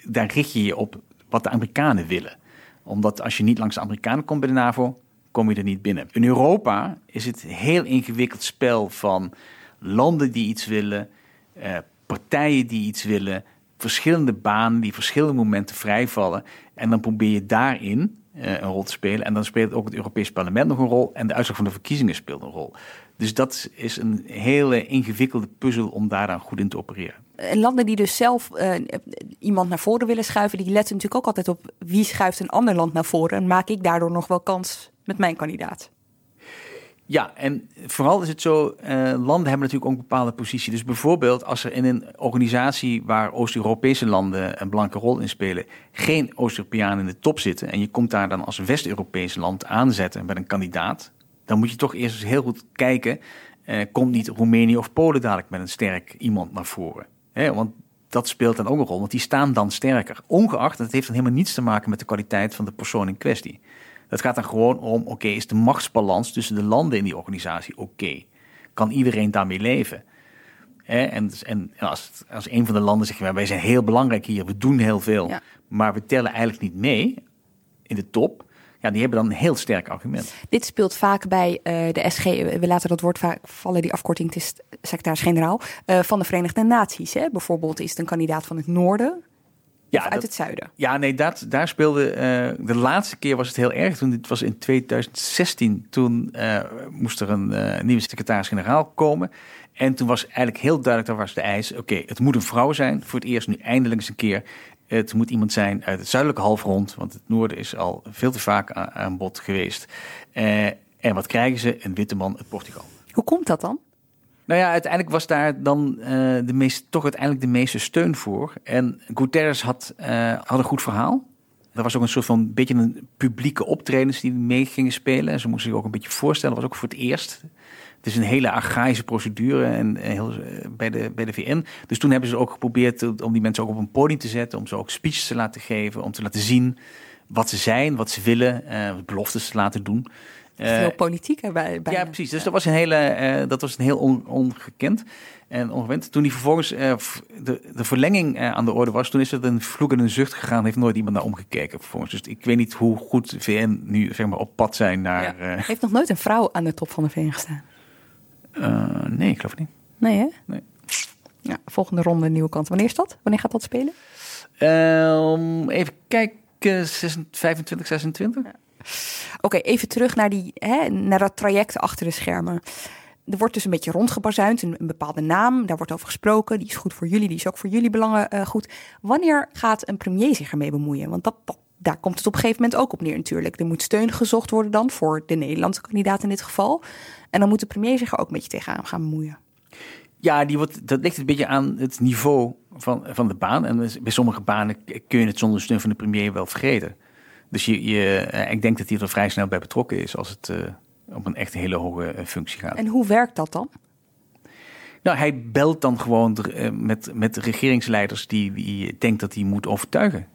daar richt je je op wat de Amerikanen willen. Omdat als je niet langs de Amerikanen komt bij de NAVO, kom je er niet binnen. In Europa is het een heel ingewikkeld spel van landen die iets willen, uh, partijen die iets willen, verschillende banen die verschillende momenten vrijvallen. En dan probeer je daarin een rol te spelen. En dan speelt ook het Europees Parlement nog een rol. En de uitslag van de verkiezingen speelt een rol. Dus dat is een hele ingewikkelde puzzel om daaraan goed in te opereren. En landen die dus zelf uh, iemand naar voren willen schuiven, die letten natuurlijk ook altijd op wie schuift een ander land naar voren. En maak ik daardoor nog wel kans met mijn kandidaat? Ja, en vooral is het zo, uh, landen hebben natuurlijk ook een bepaalde positie. Dus bijvoorbeeld als er in een organisatie waar Oost-Europese landen een belangrijke rol in spelen, geen Oost-Europeanen in de top zitten en je komt daar dan als West-Europees land aanzetten met een kandidaat, dan moet je toch eerst eens heel goed kijken, uh, komt niet Roemenië of Polen dadelijk met een sterk iemand naar voren? Want dat speelt dan ook een rol, want die staan dan sterker. Ongeacht, dat heeft dan helemaal niets te maken met de kwaliteit van de persoon in kwestie. Het gaat dan gewoon om, oké, is de machtsbalans tussen de landen in die organisatie oké? Kan iedereen daarmee leven? En, en als, als een van de landen zegt, wij zijn heel belangrijk hier, we doen heel veel, maar we tellen eigenlijk niet mee in de top. Ja, die hebben dan een heel sterk argument. Dit speelt vaak bij uh, de SG, we laten dat woord vaak vallen, die afkorting, het is secretaris-generaal, uh, van de Verenigde Naties. Hè? Bijvoorbeeld is het een kandidaat van het noorden, ja, uit het zuiden? Ja, nee, dat, daar speelde. Uh, de laatste keer was het heel erg. Toen, het was in 2016. Toen uh, moest er een uh, nieuwe secretaris-generaal komen. En toen was eigenlijk heel duidelijk: dat was de eis. Oké, het moet een vrouw zijn. Voor het eerst nu eindelijk eens een keer. Het moet iemand zijn uit het zuidelijke halfrond. Want het noorden is al veel te vaak aan, aan bod geweest. en wat krijgen ze? Een witte man uit Portugal. Hoe komt dat dan? Nou ja, uiteindelijk was daar dan uh, de meest, toch uiteindelijk de meeste steun voor. En Guterres had, uh, had een goed verhaal. Er was ook een soort van beetje een publieke optredens die mee gingen spelen. En ze moesten zich ook een beetje voorstellen. Dat was ook voor het eerst. Het is een hele archaïsche procedure en heel, bij, de, bij de VN. Dus toen hebben ze ook geprobeerd om die mensen ook op een podium te zetten. Om ze ook speeches te laten geven. Om te laten zien wat ze zijn, wat ze willen. Uh, beloftes te laten doen. Veel uh, politiek erbij. Ja, precies. Dus dat was een hele, uh, dat was een heel on, ongekend en ongewend. Toen die vervolgens uh, de, de verlenging aan de orde was, toen is het een vloek en een zucht gegaan. Heeft nooit iemand naar omgekeken vervolgens. Dus ik weet niet hoe goed VN nu zeg maar op pad zijn naar. Ja. Heeft nog nooit een vrouw aan de top van de VN gestaan? nee, ik geloof niet. Nee, hè? Nee. Ja, volgende ronde nieuwe kant. Wanneer is dat? Wanneer gaat dat spelen? Um, even kijken, 25, 26. Ja. Oké, even terug naar, die, hè, naar dat traject achter de schermen. Er wordt dus een beetje rondgebazuind, een, bepaalde naam, daar wordt over gesproken. Die is goed voor jullie, die is ook voor jullie belangen uh, goed. Wanneer gaat een premier zich ermee bemoeien? Want dat, daar komt het op een gegeven moment ook op neer natuurlijk. Er moet steun gezocht worden dan voor de Nederlandse kandidaat in dit geval. En dan moet de premier zich er ook een beetje tegenaan gaan bemoeien. Ja, die wordt, dat ligt een beetje aan het niveau van, van de baan. En bij sommige banen kun je het zonder steun van de premier wel vergeten. Dus je, je, ik denk dat hij er vrij snel bij betrokken is als het uh, om een echt hele hoge functie gaat. En hoe werkt dat dan? Nou, hij belt dan gewoon met, met regeringsleiders die, die denkt dat hij moet overtuigen.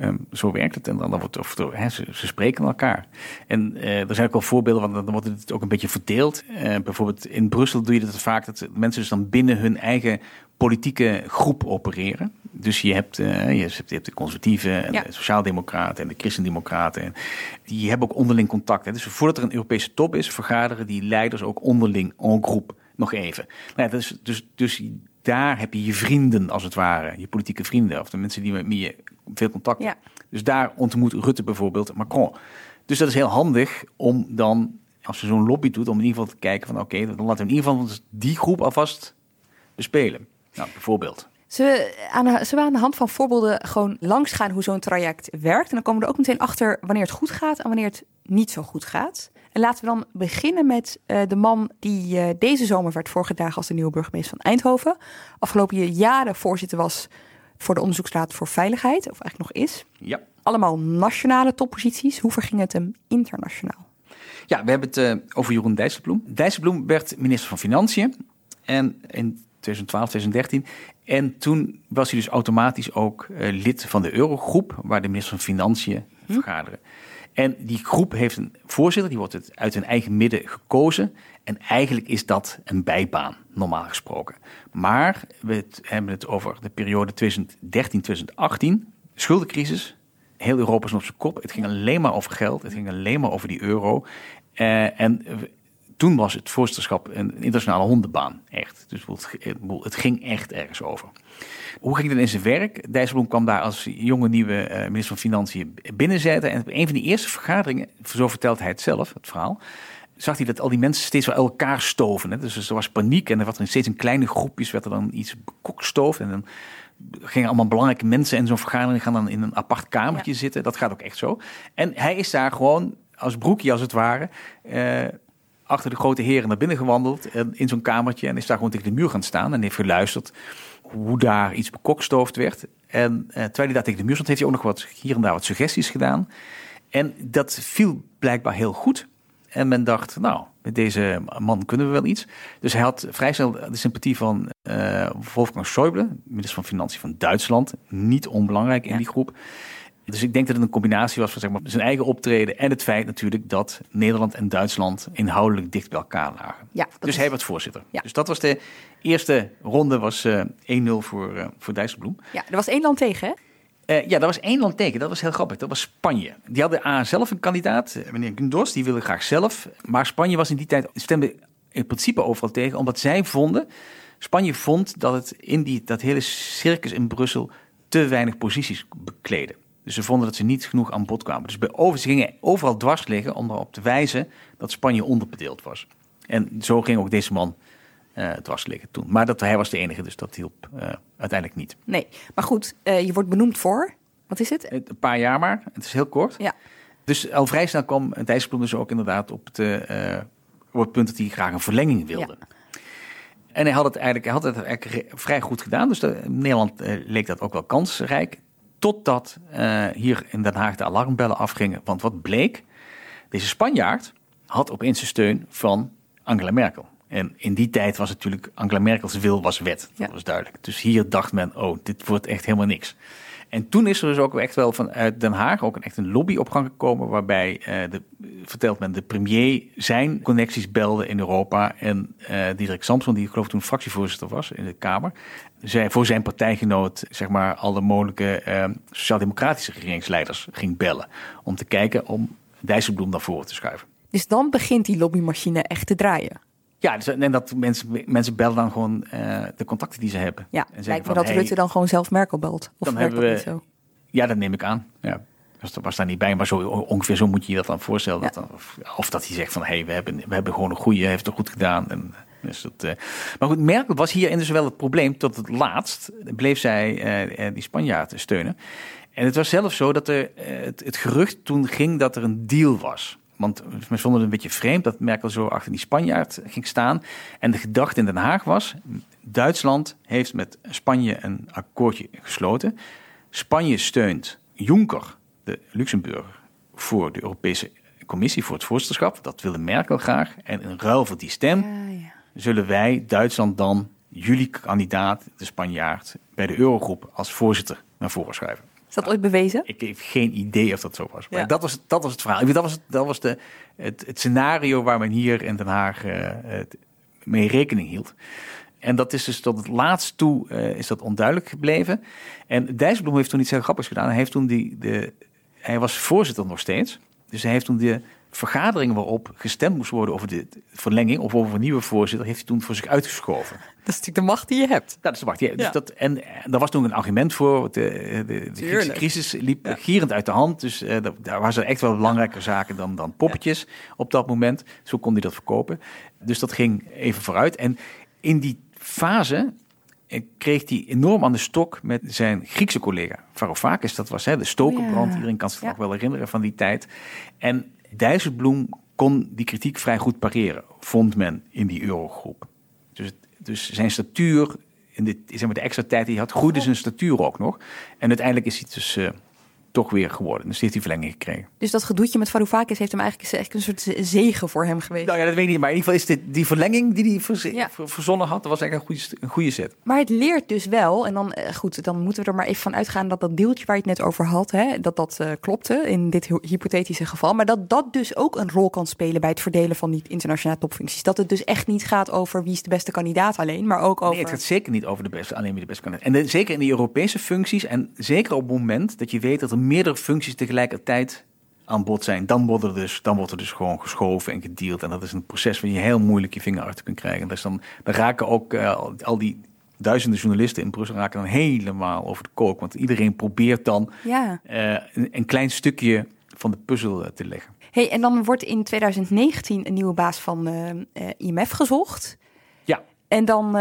Um, zo werkt het. En dan, dan wordt of, hè, ze, ze, spreken elkaar. En uh, er zijn ook wel voorbeelden, want dan wordt het ook een beetje verdeeld. Uh, bijvoorbeeld in Brussel doe je dat vaak dat mensen dus dan binnen hun eigen politieke groep opereren. Dus je hebt, uh, je hebt de conservatieven en ja. de sociaaldemocraten en de christendemocraten. En die hebben ook onderling contact. Hè. Dus voordat er een Europese top is, vergaderen die leiders ook onderling en groep nog even. Nou ja, dus, dus, dus daar heb je je vrienden, als het ware. Je politieke vrienden. Of de mensen die met wie je veel contact hebt. Ja. Dus daar ontmoet Rutte bijvoorbeeld Macron. Dus dat is heel handig om dan, als je zo'n lobby doet, om in ieder geval te kijken van oké, okay, dan laten we in ieder geval die groep alvast bespelen. Nou, bijvoorbeeld. Zullen we, aan de, zullen we aan de hand van voorbeelden gewoon langs gaan hoe zo'n traject werkt? En dan komen we er ook meteen achter wanneer het goed gaat en wanneer het niet zo goed gaat. En laten we dan beginnen met uh, de man die uh, deze zomer werd voorgedragen als de nieuwe burgemeester van Eindhoven. Afgelopen jaren voorzitter was voor de Onderzoeksraad voor Veiligheid, of eigenlijk nog is. Ja. Allemaal nationale topposities. Hoe verging het hem internationaal? Ja, we hebben het uh, over Jeroen Dijsselbloem. Dijsselbloem werd minister van Financiën. En in 2012, 2013. En toen was hij dus automatisch ook eh, lid van de Eurogroep, waar de minister van Financiën vergaderen. En die groep heeft een voorzitter, die wordt het uit hun eigen midden gekozen. En eigenlijk is dat een bijbaan, normaal gesproken. Maar we hebben het over de periode 2013-2018, schuldencrisis. Heel Europa is op zijn kop. Het ging alleen maar over geld, het ging alleen maar over die euro. Eh, en we- toen was het voorzitterschap een internationale hondenbaan, echt. Dus het, ging echt ergens over. Hoe ging het in zijn werk? Dijsselbloem kwam daar als jonge nieuwe eh, minister van Financiën binnenzetten. En op een van die eerste vergaderingen, zo vertelt hij het zelf, het verhaal, zag hij dat al die mensen steeds wel elkaar stoven. Hè? Dus er was paniek en er was er steeds in kleine groepjes werd er dan iets bekokstoofd. En dan gingen allemaal belangrijke mensen in zo'n vergadering gaan dan in een apart kamertje zitten. Dat gaat ook echt zo. En hij is daar gewoon als broekje als het ware... eh, achter de grote heren naar binnen gewandeld en in zo'n kamertje en is daar gewoon tegen de muur gaan staan en heeft geluisterd hoe daar iets bekokstoofd werd. En eh, terwijl hij daar tegen de muur stond, heeft hij ook nog wat hier en daar wat suggesties gedaan. En dat viel blijkbaar heel goed. En men dacht, nou, met deze man kunnen we wel iets. Dus hij had vrij snel de sympathie van eh Wolfgang Schäuble, minister van Financiën van Duitsland. Niet onbelangrijk in die groep. Dus ik denk dat het een combinatie was van zeg maar, zijn eigen optreden en het feit natuurlijk dat Nederland en Duitsland inhoudelijk dicht bij elkaar lagen. Ja, dus is- hij werd voorzitter. Dus dat was de eerste ronde, was eh 1-0 voor, eh voor Dijsselbloem. Ja, er was één land tegen, hè? Eh, ja, dat was één land tegen. Dat was heel grappig. Dat was Spanje. Die hadden A zelf een kandidaat, eh, meneer Gundos, die wilde graag zelf. Maar Spanje was in die tijd, stemde in principe overal tegen, omdat zij vonden, Spanje vond dat het in die, dat hele circus in Brussel te weinig posities bekleden. Dus ze vonden dat ze niet genoeg aan bod kwamen. Dus bij over, ze gingen overal dwars liggen om erop te wijzen dat Spanje onderbedeeld was. En zo ging ook deze man eh dwars liggen toen. Maar dat, hij was de enige, dus dat hielp eh, uiteindelijk niet. Nee, maar goed, eh, je wordt benoemd voor, wat is het? Een paar jaar maar. Het is heel kort. Ja. Dus al vrij snel kwam Dijsselbloem dus ook inderdaad op het, op het punt dat hij graag een verlenging wilde. En hij had het eigenlijk, hij had het eigenlijk vrij goed gedaan. Dus de, Nederland leek dat ook wel kansrijk. Totdat eh, hier in Den Haag de alarmbellen afgingen. Want wat bleek? Deze Spanjaard had opeens de steun van Angela Merkel. En in die tijd was natuurlijk Angela Merkels wil was wet. Dat was duidelijk. Dus hier dacht men, oh, dit wordt echt helemaal niks. En toen is er dus ook echt wel vanuit Den Haag ook echt een lobby op gang gekomen. Waarbij, eh, de, vertelt men, de premier zijn connecties belde in Europa. En eh Diederik Samson, die ik geloof toen fractievoorzitter was in de Kamer. Zij voor zijn partijgenoot, zeg maar, alle mogelijke eh, sociaal-democratische regeringsleiders ging bellen. Om te kijken om Dijsselbloem naar voren te schuiven. Dus dan begint die lobbymachine echt te draaien. Ja, dus, en dat mensen, mensen bellen dan gewoon eh, de contacten die ze hebben. Ja, En lijkt me dat hey, Rutte dan gewoon zelf Merkel belt. Of dan hebben we. niet zo? Ja, dat neem ik aan. Ja. Dat was daar niet bij, maar zo, ongeveer zo moet je je dat dan voorstellen. Dat dan, of, of dat hij zegt van, hé, hey, we, hebben, we hebben gewoon een goede, heeft het goed gedaan. En, dus dat, eh, maar goed, Merkel was hier in dus wel het probleem. Tot het laatst bleef zij eh, die Spanjaarden steunen. En het was zelfs zo dat er, het, het gerucht toen ging dat er een deal was. Want men vond het een beetje vreemd dat Merkel zo achter die Spanjaard ging staan. En de gedachte in Den Haag was, Duitsland heeft met Spanje een akkoordje gesloten. Spanje steunt Juncker, de Luxemburger, voor de Europese Commissie, voor het voorzitterschap. Dat wilde Merkel graag. En in ruil voor die stem zullen wij, Duitsland, dan jullie kandidaat, de Spanjaard, bij de Eurogroep als voorzitter naar voren schuiven. Is dat ooit bewezen? Ik heb geen idee of dat zo was. Maar Ja. dat, was dat was het verhaal. Dat was, dat was de, het, het scenario waar men hier in Den Haag eh, mee rekening hield. En dat is dus tot het laatst toe eh, is dat onduidelijk gebleven. En Dijsselbloem heeft toen iets heel grappigs gedaan. Hij, heeft toen die, de, hij was voorzitter nog steeds. Dus hij heeft toen de vergaderingen waarop gestemd moest worden over de verlenging of over een nieuwe voorzitter, heeft hij toen voor zich uitgeschoven. Dat is natuurlijk de macht die je hebt. Dat is de macht. Ja, dus Ja. dat, en eh, daar was toen een argument voor. De, de, de crisis liep gierend uit de hand. Dus eh, daar- waren er echt wel belangrijke zaken dan, dan poppetjes op dat moment. Zo kon hij dat verkopen. Dus dat ging even vooruit. En in die fase eh, kreeg hij enorm aan de stok met zijn Griekse collega. Varoufakis, dat was hè, de stokenbrand. Iedereen kan zich nog wel herinneren van die tijd. En Dijsselbloem kon die kritiek vrij goed pareren, vond men in die eurogroep. Dus, dus zijn statuur, in de, zeg maar de extra tijd die hij had, groeide zijn statuur ook nog. En uiteindelijk is hij dus eh, toch weer geworden. Dus die heeft die verlenging gekregen. Dus dat gedoetje met Varoufakis heeft hem eigenlijk, is echt een soort zegen voor hem geweest. Nou ja, dat weet ik niet. Maar in ieder geval is dit, die verlenging die hij verz- ver- verzonnen had, dat was eigenlijk een goede, een goede set. Maar het leert dus wel, en dan eh, goed, dan moeten we er maar even van uitgaan dat dat deeltje waar je het net over had, hè, dat dat eh, klopte in dit hy- hypothetische geval. Maar dat dat dus ook een rol kan spelen bij het verdelen van die internationale topfuncties. Dat het dus echt niet gaat over wie is de beste kandidaat alleen, maar ook over. Nee, het gaat zeker niet over de beste, alleen wie de beste kan. En de- zeker in die Europese functies en zeker op het moment dat je weet dat er meerdere functies tegelijkertijd aan bod zijn, dan wordt er dus, dan wordt er dus gewoon geschoven en gedeeld. En dat is een proces waar je heel moeilijk je vinger achter kunt krijgen. Dus dan, dan raken ook eh, al- die duizenden journalisten in Brussel raken dan helemaal over de kook. Want iedereen probeert dan Ja. eh, een, een klein stukje van de puzzel eh, te leggen. Hey, en dan wordt in 2019 een nieuwe baas van IMF gezocht. Ja. En dan,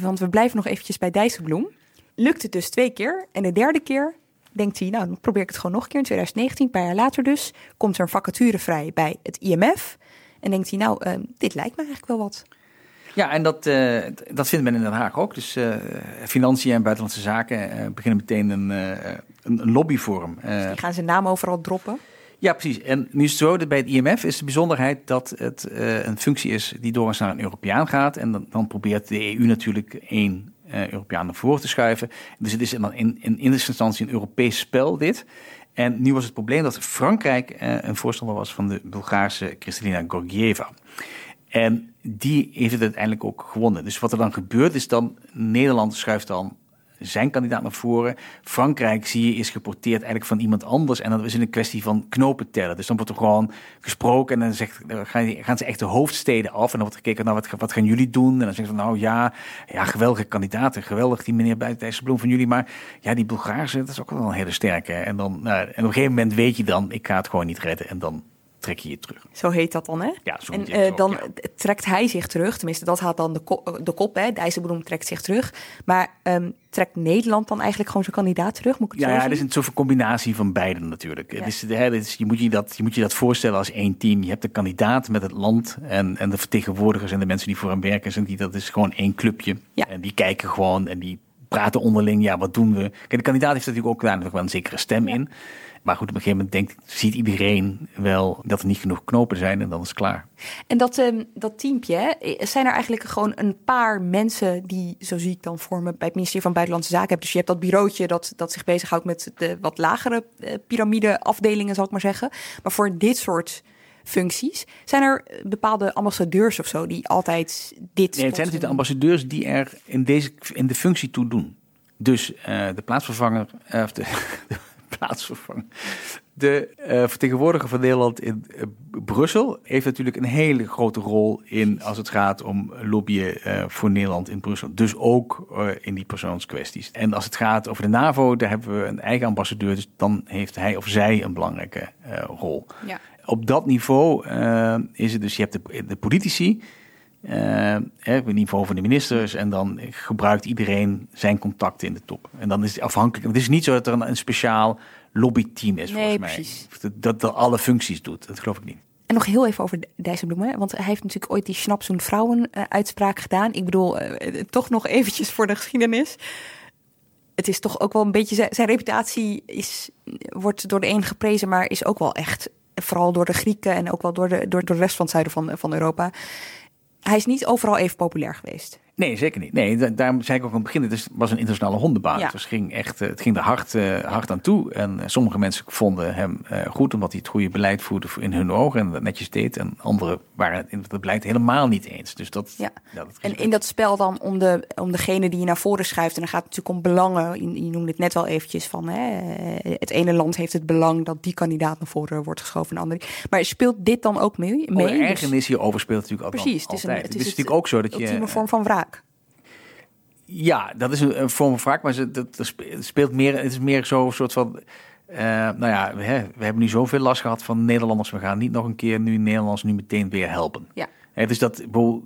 want we blijven nog eventjes bij Dijsselbloem. Lukt het dus twee keer. En de derde keer denkt hij, nou dan probeer ik het gewoon nog een keer. In 2019, een paar jaar later dus, komt er een vacature vrij bij het IMF. En denkt hij, nou, eh, dit lijkt me eigenlijk wel wat. Ja, en dat, eh, dat vindt men in Den Haag ook. Dus eh, Financiën en Buitenlandse Zaken eh, beginnen meteen een, eh, een, een lobbyforum. Eh, Die gaan zijn naam overal droppen. ja, precies. En nu is het zo, dat bij het IMF is de bijzonderheid dat het een functie is die doorgaans naar een Europeaan gaat. En dan, dan probeert de EU natuurlijk één eh, Europeaan naar voren te schuiven. Dus het is in, in, in eerste instantie een Europees spel, dit. En nu was het probleem dat Frankrijk eh, een voorstander was van de Bulgaarse Kristalina Georgieva. En die heeft het uiteindelijk ook gewonnen. Dus wat er dan gebeurt is dan, Nederland schuift dan zijn kandidaat naar voren. Frankrijk, zie je, is geporteerd eigenlijk van iemand anders. En dan is een kwestie van knopen tellen. Dus dan wordt er gewoon gesproken en dan, zegt, gaan, ze echt de hoofdsteden af. En dan wordt gekeken, nou, wat, wat gaan jullie doen? En dan zeggen ze, nou ja, ja geweldige kandidaten. Geweldig, die meneer Buitendijsselbloem van jullie. Maar ja, die Bulgaarse, dat is ook wel een hele sterke. En, dan, nou, en op een gegeven moment weet je dan, ik ga het gewoon niet redden. En dan trek je je terug. Zo heet dat dan, hè? Ja, zo en eh, dan ja. trekt hij zich terug. Tenminste, dat had dan de, ko- de kop, hè? Dijsselbloem trekt zich terug. Maar ehm, trekt Nederland dan eigenlijk gewoon zijn kandidaat terug? Moet ik het Ja, ja, het is een soort van combinatie van beiden natuurlijk. Het is, hè, het is, je, moet je, dat, je moet je dat voorstellen als één team. Je hebt de kandidaat met het land en, en de vertegenwoordigers en de mensen die voor hem werken. Zijn die, dat is gewoon één clubje. En die kijken gewoon en die praten onderling. Ja, wat doen we? Kijk, de kandidaat heeft natuurlijk ook daar natuurlijk wel een zekere stem in. Maar goed, op een gegeven moment denkt, ziet iedereen wel dat er niet genoeg knopen zijn en dan is het klaar. En dat, ehm, dat teampje, hè, zijn er eigenlijk gewoon een paar mensen die, zo zie ik dan vormen, bij het ministerie van Buitenlandse Zaken hebben. Dus je hebt dat bureautje dat, dat zich bezighoudt met de wat lagere eh, piramideafdelingen, zal ik maar zeggen. Maar voor dit soort functies, zijn er eh, bepaalde ambassadeurs of zo die altijd dit Nee, het zijn natuurlijk de ambassadeurs die er in, deze, in de functie toe doen. Dus eh, de plaatsvervanger, of de, de plaatsvervanger, de eh, vertegenwoordiger van Nederland in eh, Brussel heeft natuurlijk een hele grote rol in als het gaat om lobbyen eh, voor Nederland in Brussel. Dus ook in die persoonskwesties. En als het gaat over de NAVO, daar hebben we een eigen ambassadeur, dus dan heeft hij of zij een belangrijke rol. Ja. Op dat niveau is het dus, je hebt de, de politici, het niveau van de ministers. En dan gebruikt iedereen zijn contacten in de top. En dan is het afhankelijk. Het is niet zo dat er een, een speciaal lobbyteam is, Nee, volgens mij. precies. Dat, dat alle functies doet. Dat geloof ik niet. En nog heel even over Dijsselbloem, hè? want hij heeft natuurlijk ooit die Schnapzoen vrouwen eh, gedaan. Ik bedoel, eh, eh, toch nog eventjes voor de geschiedenis. Het is toch ook wel een beetje, zijn, zijn reputatie is, wordt door de een geprezen, maar is ook wel echt, vooral door de Grieken en ook wel door de, door, door de rest van het zuiden van, van Europa. Hij is niet overal even populair geweest. Nee, zeker niet. Nee, da- daarom zei ik ook aan het begin, het is- was een internationale hondenbaan. Ja. Het, ging echt, eh, het ging er hard, eh, hard aan toe. En eh, sommige mensen vonden hem goed, omdat hij het goede beleid voerde in hun ogen en dat netjes deed. En anderen waren het in het beleid helemaal niet eens. Dus dat, Ja. ja, dat En in dat spel dan om, de, om degene die je naar voren schuift. En dan gaat het natuurlijk om belangen. Je, je noemde het net wel eventjes van hè, het ene land heeft het belang dat die kandidaat naar voren wordt geschoven en de andere. Maar speelt dit dan ook mee? Oh, mee? Dus- ergernis hierover speelt natuurlijk ook Precies, het is, een, altijd. het Het is, is natuurlijk ook zo dat je... ultieme vorm van wraak. Ja, dat is een, een vorm van wraak, maar ze- dat, speelt meer, het is meer zo'n soort van... eh, nou ja, we, hè, we hebben nu zoveel last gehad van Nederlanders. We gaan niet nog een keer nu Nederlanders nu meteen weer helpen. Ja. Hè, dus dat,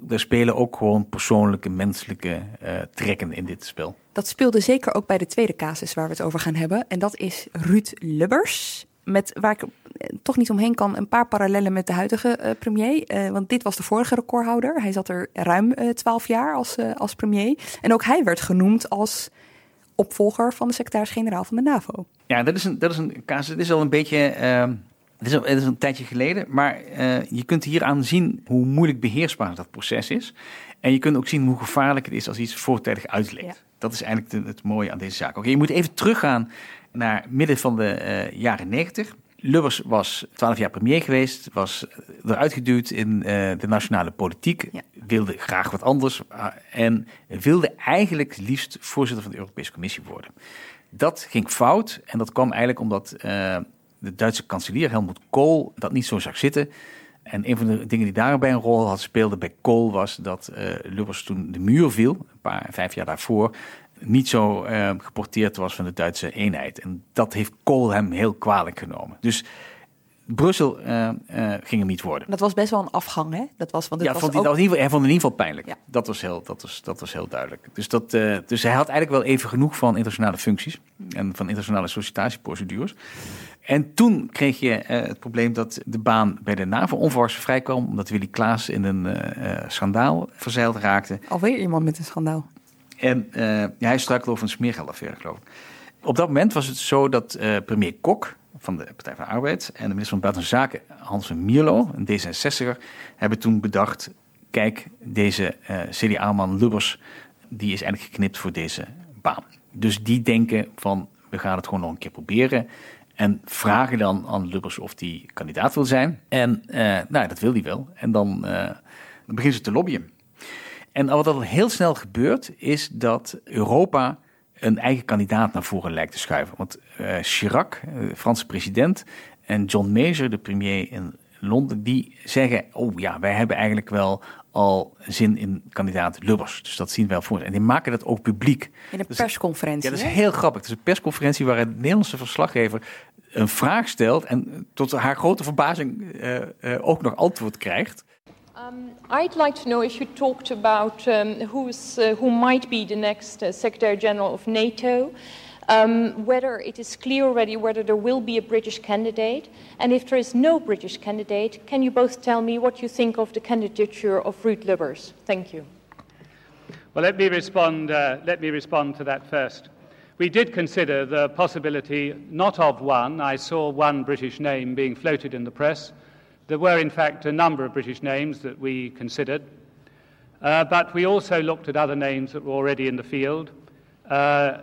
er spelen ook gewoon persoonlijke, menselijke eh, trekken in dit spel. Dat speelde zeker ook bij de tweede casus waar we het over gaan hebben. En dat is Ruud Lubbers. Met waar ik toch niet omheen kan, een paar parallellen met de huidige eh, premier. Eh, want dit was de vorige recordhouder. Hij zat er ruim twaalf jaar als, eh, als premier. En ook hij werd genoemd als opvolger van de secretaris-generaal van de NAVO. Ja, dat is een, dat is een casus. Het is al een beetje. Uh, het, is al, het is een tijdje geleden. Maar je kunt hieraan zien hoe moeilijk beheersbaar dat proces is. En je kunt ook zien hoe gevaarlijk het is als iets voortijdig uitlekt. Ja. Dat is eigenlijk de, het mooie aan deze zaak. Oké, je moet even teruggaan naar midden van de uh, jaren negentig. Lubbers was twaalf jaar premier geweest, was eruit geduwd in uh, de nationale politiek, ja. wilde graag wat anders uh, en wilde eigenlijk liefst voorzitter van de Europese Commissie worden. Dat ging fout en dat kwam eigenlijk omdat uh, de Duitse kanselier Helmut Kohl dat niet zo zag zitten. En een van de dingen die daarbij een rol had speelde bij Kohl was dat Lubbers toen de muur viel, een paar, vijf jaar daarvoor, niet zo uh, geporteerd was van de Duitse eenheid. En dat heeft Kool hem heel kwalijk genomen. Dus Brussel uh, uh, ging hem niet worden. Dat was best wel een afgang, hè? Dat was, want ja, was vond hij, ook... in ieder geval, hij vond het in ieder geval pijnlijk. Ja. Dat, was heel, dat, was, dat was heel duidelijk. Dus, dat, dus hij had eigenlijk wel even genoeg van internationale functies en van internationale sollicitatieprocedures. En toen kreeg je het probleem dat de baan bij de NAVO onverwachts vrijkwam, omdat Willy Klaas in een schandaal verzeild raakte. Alweer iemand met een schandaal. En ja, hij struikelde over een smeergeldaffaire, geloof ik. Op dat moment was het zo dat uh, premier Kok van de Partij van de Arbeid en de minister van Buitenlandse Zaken, Hans van Mierlo, een D66er, hebben toen bedacht, kijk, deze uh, CDA-man Lubbers, die is eigenlijk geknipt voor deze baan. Dus die denken van, we gaan het gewoon nog een keer proberen. En vragen dan aan Lubbers of die kandidaat wil zijn. En nou, dat wil hij wel. En dan, dan beginnen ze te lobbyen. En wat er heel snel gebeurt, is dat Europa een eigen kandidaat naar voren lijkt te schuiven. Want uh, Chirac, de Franse president, en John Major, de premier in Londen, die zeggen: Oh ja, wij hebben eigenlijk wel al zin in kandidaat Lubbers. Dus dat zien wel voor. En die maken dat ook publiek. In een persconferentie. Ja, dat is heel grappig. Het is een persconferentie waar een Nederlandse verslaggever een vraag stelt en tot haar grote verbazing uh, uh, ook nog antwoord krijgt. Um, I'd like to know if you talked about um, who's, uh, who might be the next uh, Secretary General of NATO, um, whether it is clear already whether there will be a British candidate, and if there is no British candidate, can you both tell me what you think of the candidature of Ruud Lubbers? Thank you. Well, let me respond. Uh, let me respond to that first. We did consider the possibility not of one. I saw one British name being floated in the press. There were, in fact, a number of British names that we considered, uh, but we also looked at other names that were already in the field. Uh,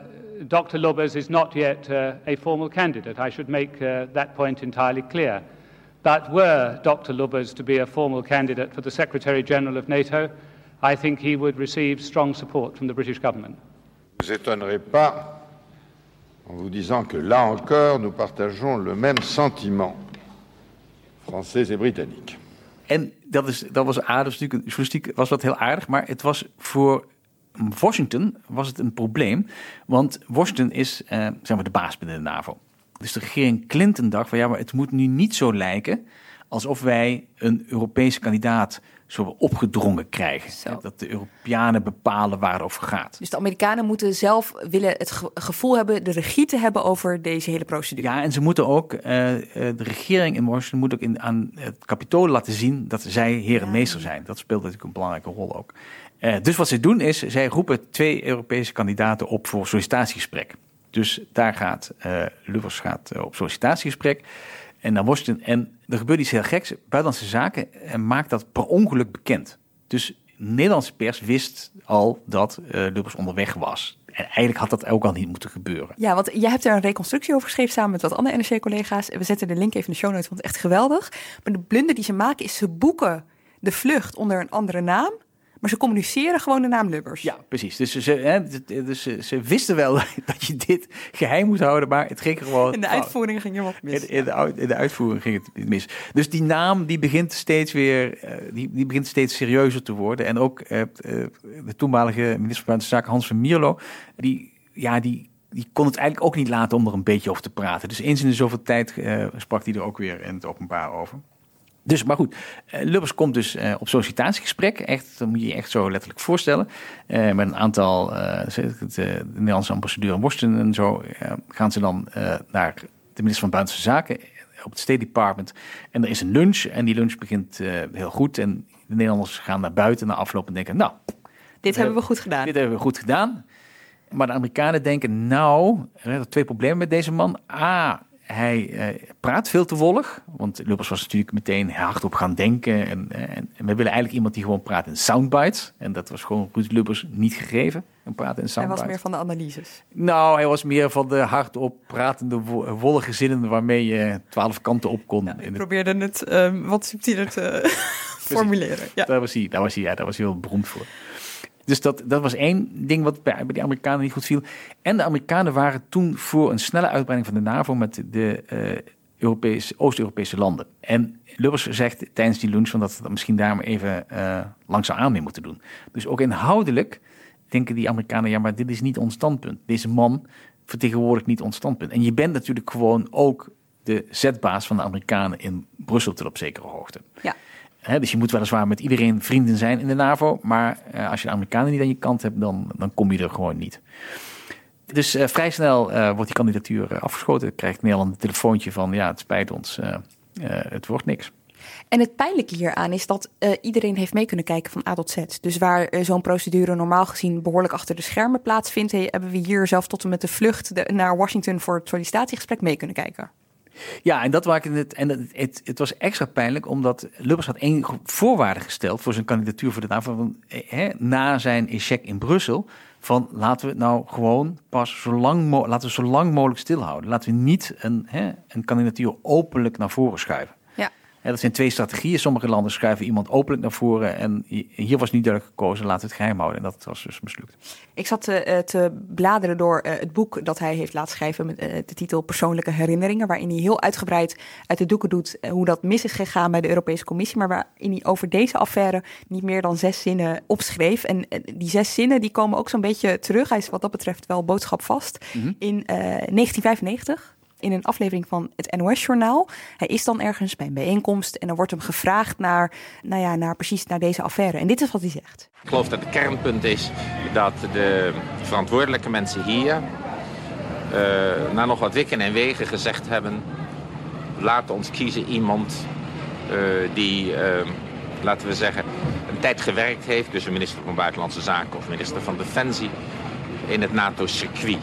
Dr. Lubbers is not yet uh, a formal candidate. I should make uh, that point entirely clear. But were Dr. Lubbers to be a formal candidate for the Secretary General of NATO, I think he would receive strong support from the British government. Vous étonnerai pas en vous disant que là encore, nous partageons le même sentiment. Français en Britannique. En dat, is, dat was aardig, journalistiek was dat heel aardig, maar het was voor Washington was het een probleem, want Washington is eh, zeg maar de baas binnen de NAVO. Dus de regering Clinton dacht van ja, maar het moet nu niet zo lijken alsof wij een Europese kandidaat zo opgedrongen krijgen. Zo. Dat de Europeanen bepalen waar het over gaat. Dus de Amerikanen moeten zelf willen het ge gevoel hebben de regie te hebben over deze hele procedure. Ja, en ze moeten ook, uh, de regering in Washington moet ook in, aan het kapitool laten zien dat zij heer en meester zijn. Dat speelt natuurlijk een belangrijke rol ook. Uh, dus wat ze doen is, zij roepen twee Europese kandidaten op voor sollicitatiegesprek. Dus daar gaat uh, Lubbers gaat op sollicitatiegesprek en naar Washington. En er gebeurt iets heel geks. Buitenlandse Zaken en maakt dat per ongeluk bekend. Dus de Nederlandse pers wist al dat uh, Lubbers onderweg was. En eigenlijk had dat ook al niet moeten gebeuren. Ja, want jij hebt er een reconstructie over geschreven samen met wat andere NRC-collega's. We zetten de link even in de show notes, want echt geweldig. Maar de blunder die ze maken is ze boeken de vlucht onder een andere naam. Maar ze communiceren gewoon de naam Lubbers. Ja, precies. Dus, ze, hè, dus ze, ze, wisten wel dat je dit geheim moet houden, maar het ging gewoon... In de uitvoering ging er wat mis. In, in, de, in, de, uitvoering ging het mis. Dus die naam die begint steeds weer, die, die begint steeds serieuzer te worden. En ook uh, de toenmalige minister van Zaken, Hans van Mierlo, die, ja, die, die kon het eigenlijk ook niet laten om er een beetje over te praten. Dus eens in de zoveel tijd uh, sprak hij er ook weer in het openbaar over. Dus, maar goed, Lubbers komt dus uh, op sollicitatiegesprek. Echt, dat moet je je echt zo letterlijk voorstellen. Uh, met een aantal, de, de Nederlandse ambassadeur in Washington en zo, gaan ze dan naar de minister van Buitenlandse Zaken op het State Department. En er is een lunch en die lunch begint heel goed. En de Nederlanders gaan naar buiten na afloop en denken, nou... Dit hebben we goed gedaan. Dit hebben we goed gedaan. Maar de Amerikanen denken, nou, er zijn twee problemen met deze man. A, hij eh, praat veel te wollig. Want Lubbers was natuurlijk meteen hardop gaan denken. En, en, en, we willen eigenlijk iemand die gewoon praat in soundbites. En dat was gewoon Ruud Lubbers niet gegeven. Een praten in Hij soundbites. was meer van de analyses. Nou, hij was meer van de hardop pratende, wo- wollige zinnen waarmee je twaalf kanten op kon. in Ik probeerde het ehm, wat subtieler te formuleren. Ja. Daar was hij, daar was hij, ja, daar was hij heel beroemd voor. Dus dat, dat was één ding wat bij, bij de Amerikanen niet goed viel. En de Amerikanen waren toen voor een snelle uitbreiding van de NAVO met de eh, Europese, Oost-Europese landen. En Lubbers zegt tijdens die lunch van dat we misschien daar maar even eh langzaamaan mee moeten doen. Dus ook inhoudelijk denken die Amerikanen, ja, maar dit is niet ons standpunt. Deze man vertegenwoordigt niet ons standpunt. En je bent natuurlijk gewoon ook de zetbaas van de Amerikanen in Brussel tot op zekere hoogte. Ja. Dus je moet weliswaar met iedereen vrienden zijn in de NAVO. Maar eh, als je de Amerikanen niet aan je kant hebt, dan, dan kom je er gewoon niet. Dus eh, vrij snel eh, wordt die kandidatuur afgeschoten. Krijgt Nederland een telefoontje van ja, het spijt ons, het wordt niks. En het pijnlijke hieraan is dat iedereen heeft mee kunnen kijken van A tot Z. Dus waar zo'n procedure normaal gezien behoorlijk achter de schermen plaatsvindt, he- hebben we hier zelf tot en met de vlucht naar Washington voor het sollicitatiegesprek mee kunnen kijken. Ja, en dat maakte het. En het, het, was extra pijnlijk, omdat Lubbers had één voorwaarde gesteld voor zijn kandidatuur voor de NAVO. Eh, na zijn échec in Brussel. Van laten we het nou gewoon pas zo lang, laten we zo lang mogelijk stilhouden. Laten we niet een, hè, een kandidatuur openlijk naar voren schuiven. Dat zijn twee strategieën. Sommige landen schuiven iemand openlijk naar voren. En hier was niet duidelijk gekozen, laten we het geheim houden. En dat was dus mislukt. Ik zat te, eh, te bladeren door eh, het boek dat hij heeft laten schrijven met eh, de titel Persoonlijke Herinneringen, waarin hij heel uitgebreid uit de doeken doet eh, hoe dat mis is gegaan bij de Europese Commissie, maar waarin hij over deze affaire niet meer dan zes zinnen opschreef. En eh, die zes zinnen die komen ook zo'n beetje terug. Hij is wat dat betreft wel boodschapvast. In eh, 1995 in een aflevering van het NOS-journaal. Hij is dan ergens bij een bijeenkomst en dan wordt hem gevraagd naar, nou ja, naar precies naar deze affaire. En dit is wat hij zegt. Ik geloof dat het kernpunt is dat de verantwoordelijke mensen hier eh, na nog wat wikken en wegen gezegd hebben... laat ons kiezen iemand eh, die, eh, laten we zeggen, een tijd gewerkt heeft... dus een minister van Buitenlandse Zaken of minister van Defensie in het NATO-circuit.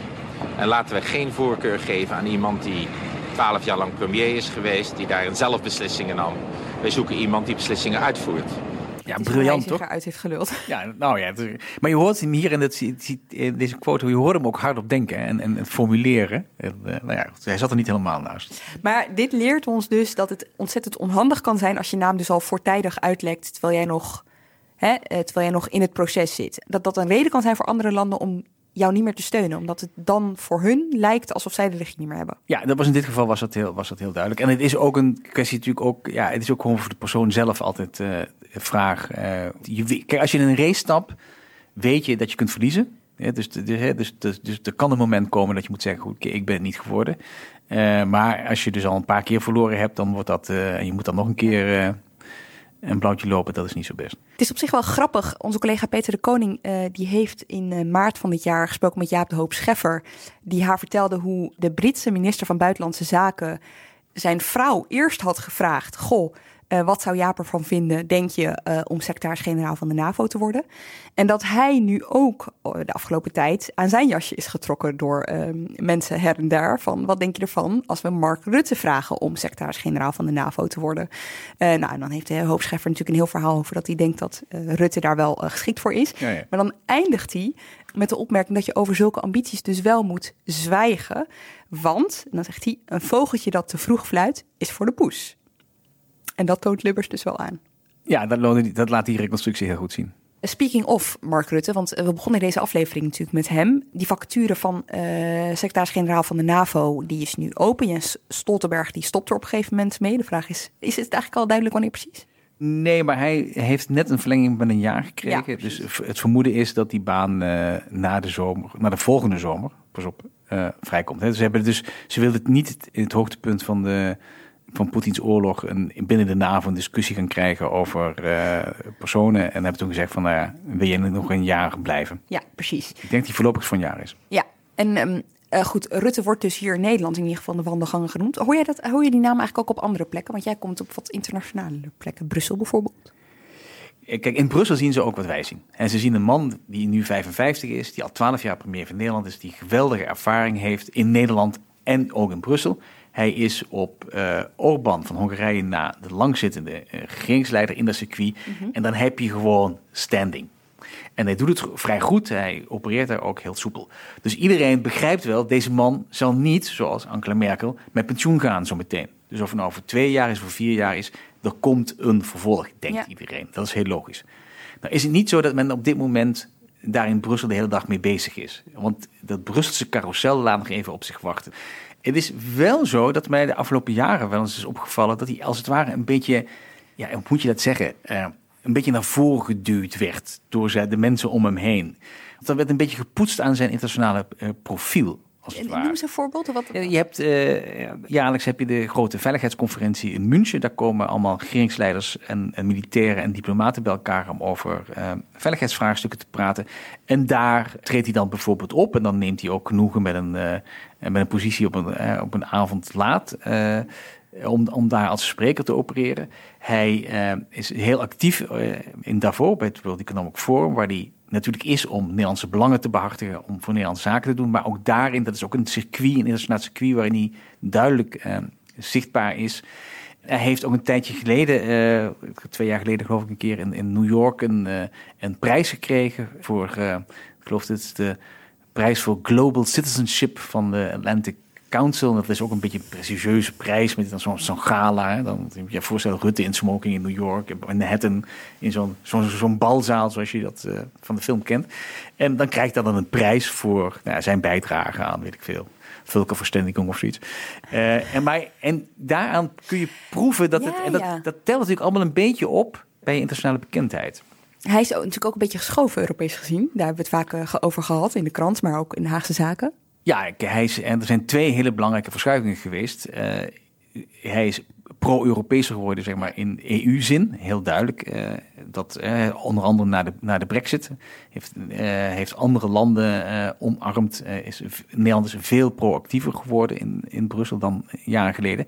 En laten we geen voorkeur geven aan iemand die twaalf jaar lang premier is geweest... die daarin zelf beslissingen nam. Wij zoeken iemand die beslissingen uitvoert. Ja, briljant toch? eruit heeft geluld. Ja, nou ja. maar je hoort hem hier in, het, in deze quote, je hoort hem ook hardop denken en, en, en formuleren. En, eh, nou ja, hij zat er niet helemaal naast. Maar dit leert ons dus dat het ontzettend onhandig kan zijn als je naam dus al voortijdig uitlekt terwijl jij nog, hè, eh, terwijl jij nog in het proces zit. Dat dat een reden kan zijn voor andere landen om jou niet meer te steunen, omdat het dan voor hun lijkt alsof zij de regie niet meer hebben. Ja, dat was in dit geval was dat heel, was dat heel duidelijk. En het is ook een kwestie natuurlijk ook, ja, het is ook gewoon voor de persoon zelf altijd een vraag. eh, je, kijk, als je in een race stapt, weet je dat je kunt verliezen. Ja, dus, dus, dus, dus, dus er kan een moment komen dat je moet zeggen, goed, ik ben niet geworden. Eh, maar als je dus al een paar keer verloren hebt, dan wordt dat, en je moet dan nog een keer een blauwtje lopen, dat is niet zo best. Het is op zich wel grappig. Onze collega Peter de Koning eh, die heeft in eh, maart van dit jaar gesproken met Jaap de Hoop Scheffer. Die haar vertelde hoe de Britse minister van Buitenlandse Zaken zijn vrouw eerst had gevraagd: Goh, eh, wat zou Jaap ervan vinden, denk je, eh, om secretaris-generaal van de NAVO te worden? En dat hij nu ook eh, de afgelopen tijd aan zijn jasje is getrokken door eh, mensen her en daar. Van wat denk je ervan als we Mark Rutte vragen om secretaris-generaal van de NAVO te worden? Eh, nou, en dan heeft de Hoop Scheffer natuurlijk een heel verhaal over dat hij denkt dat Rutte daar wel geschikt voor is. Ja, ja. Maar dan eindigt hij met de opmerking dat je over zulke ambities dus wel moet zwijgen. Want, en dan zegt hij, een vogeltje dat te vroeg fluit is voor de poes. En dat toont Lubbers dus wel aan. Ja, dat, dat laat die reconstructie heel goed zien. Speaking of Mark Rutte, want eh, we begonnen deze aflevering natuurlijk met hem. Die vacature van eh, secretaris-generaal van de NAVO, die is nu open. Jens Stoltenberg die stopt er op een gegeven moment mee. De vraag is, is het eigenlijk al duidelijk wanneer precies? Nee, maar hij heeft net een verlenging met een jaar gekregen. Ja, dus het vermoeden is dat die baan eh, na de zomer, na de volgende zomer, pas op, vrijkomt. Hè. Dus ze hebben dus, ze wilden het niet het- in het hoogtepunt van de van Poetins oorlog een, binnen de NAVO een discussie gaan krijgen over eh, personen. En hebben toen gezegd van, ja, wil je nog een jaar blijven? Ja, precies. Ik denk dat die voorlopig voor een jaar is. Ja, en ehm, eh, goed, Rutte wordt dus hier in Nederland in ieder geval de wandelgangen genoemd. Hoor, jij dat, hoor je die naam eigenlijk ook op andere plekken? Want jij komt op wat internationale plekken, Brussel bijvoorbeeld. Kijk, in Brussel zien ze ook wat wij zien. En ze zien een man die nu 55 is, die al 12 jaar premier van Nederland is, die geweldige ervaring heeft in Nederland en ook in Brussel. Hij is op uh, Orbán van Hongarije na de langzittende uh, regeringsleider in dat circuit. Mhm. En dan heb je gewoon standing. En hij doet het vrij goed. Hij opereert daar ook heel soepel. Dus iedereen begrijpt wel, deze man zal niet, zoals Angela Merkel, met pensioen gaan zo meteen. Dus of het nou voor twee jaar is, voor vier jaar is, er komt een vervolg, denkt Ja. iedereen. Dat is heel logisch. Nou is het niet zo dat men op dit moment daar in Brussel de hele dag mee bezig is. Want dat Brusselse carousel laat nog even op zich wachten. Het is wel zo dat mij de afgelopen jaren wel eens is opgevallen dat hij als het ware een beetje, ja, hoe moet je dat zeggen, Eh, een beetje naar voren geduwd werd door de mensen om hem heen. Er werd een beetje gepoetst aan zijn internationale eh, profiel. Noem eens een voorbeeld. Wat... Eh, Je hebt, eh, jaarlijks heb je de grote veiligheidsconferentie in München. Daar komen allemaal regeringsleiders en, en militairen en diplomaten bij elkaar om over eh, veiligheidsvraagstukken te praten. En daar treedt hij dan bijvoorbeeld op en dan neemt hij ook genoegen met een, met een positie op een, op een avond laat. om, om daar als spreker te opereren. Hij is heel actief in Davos bij het World Economic Forum, waar hij natuurlijk is om Nederlandse belangen te behartigen, om voor Nederlandse zaken te doen. Maar ook daarin, dat is ook een circuit, een internationaal circuit, waarin hij duidelijk eh, zichtbaar is. Hij heeft ook een tijdje geleden, eh, twee jaar geleden geloof ik, een keer in, in New York een, eh, een prijs gekregen voor, eh, ik geloof is de prijs voor Global Citizenship van de Atlantic Council. Dat is ook een beetje een prestigieuze prijs met dan zo'n gala. Hè. Dan je je voorstellen Rutte in smoking in New York, in Manhattan, in zo'n zo'n zo'n balzaal zoals je dat eh, van de film kent. En dan krijgt hij dan een prijs voor nou, zijn bijdrage aan, weet ik veel. Vulkenverständigung of zoiets. Eh, en, maar, en daaraan kun je proeven dat het. En dat, ja. dat telt natuurlijk allemaal een beetje op bij je internationale bekendheid. Hij is natuurlijk ook een beetje geschoven, Europees gezien. Daar hebben we het vaak eh, over gehad in de krant, maar ook in de Haagse zaken. Ja, hij is, en er zijn twee hele belangrijke verschuivingen geweest. Eh, hij is pro-Europeeser geworden, zeg maar, in EU-zin. Heel duidelijk. eh, dat eh, onder andere na de, na de brexit heeft, heeft andere landen omarmd. Is, Nederland is veel proactiever geworden in, in Brussel dan jaren geleden.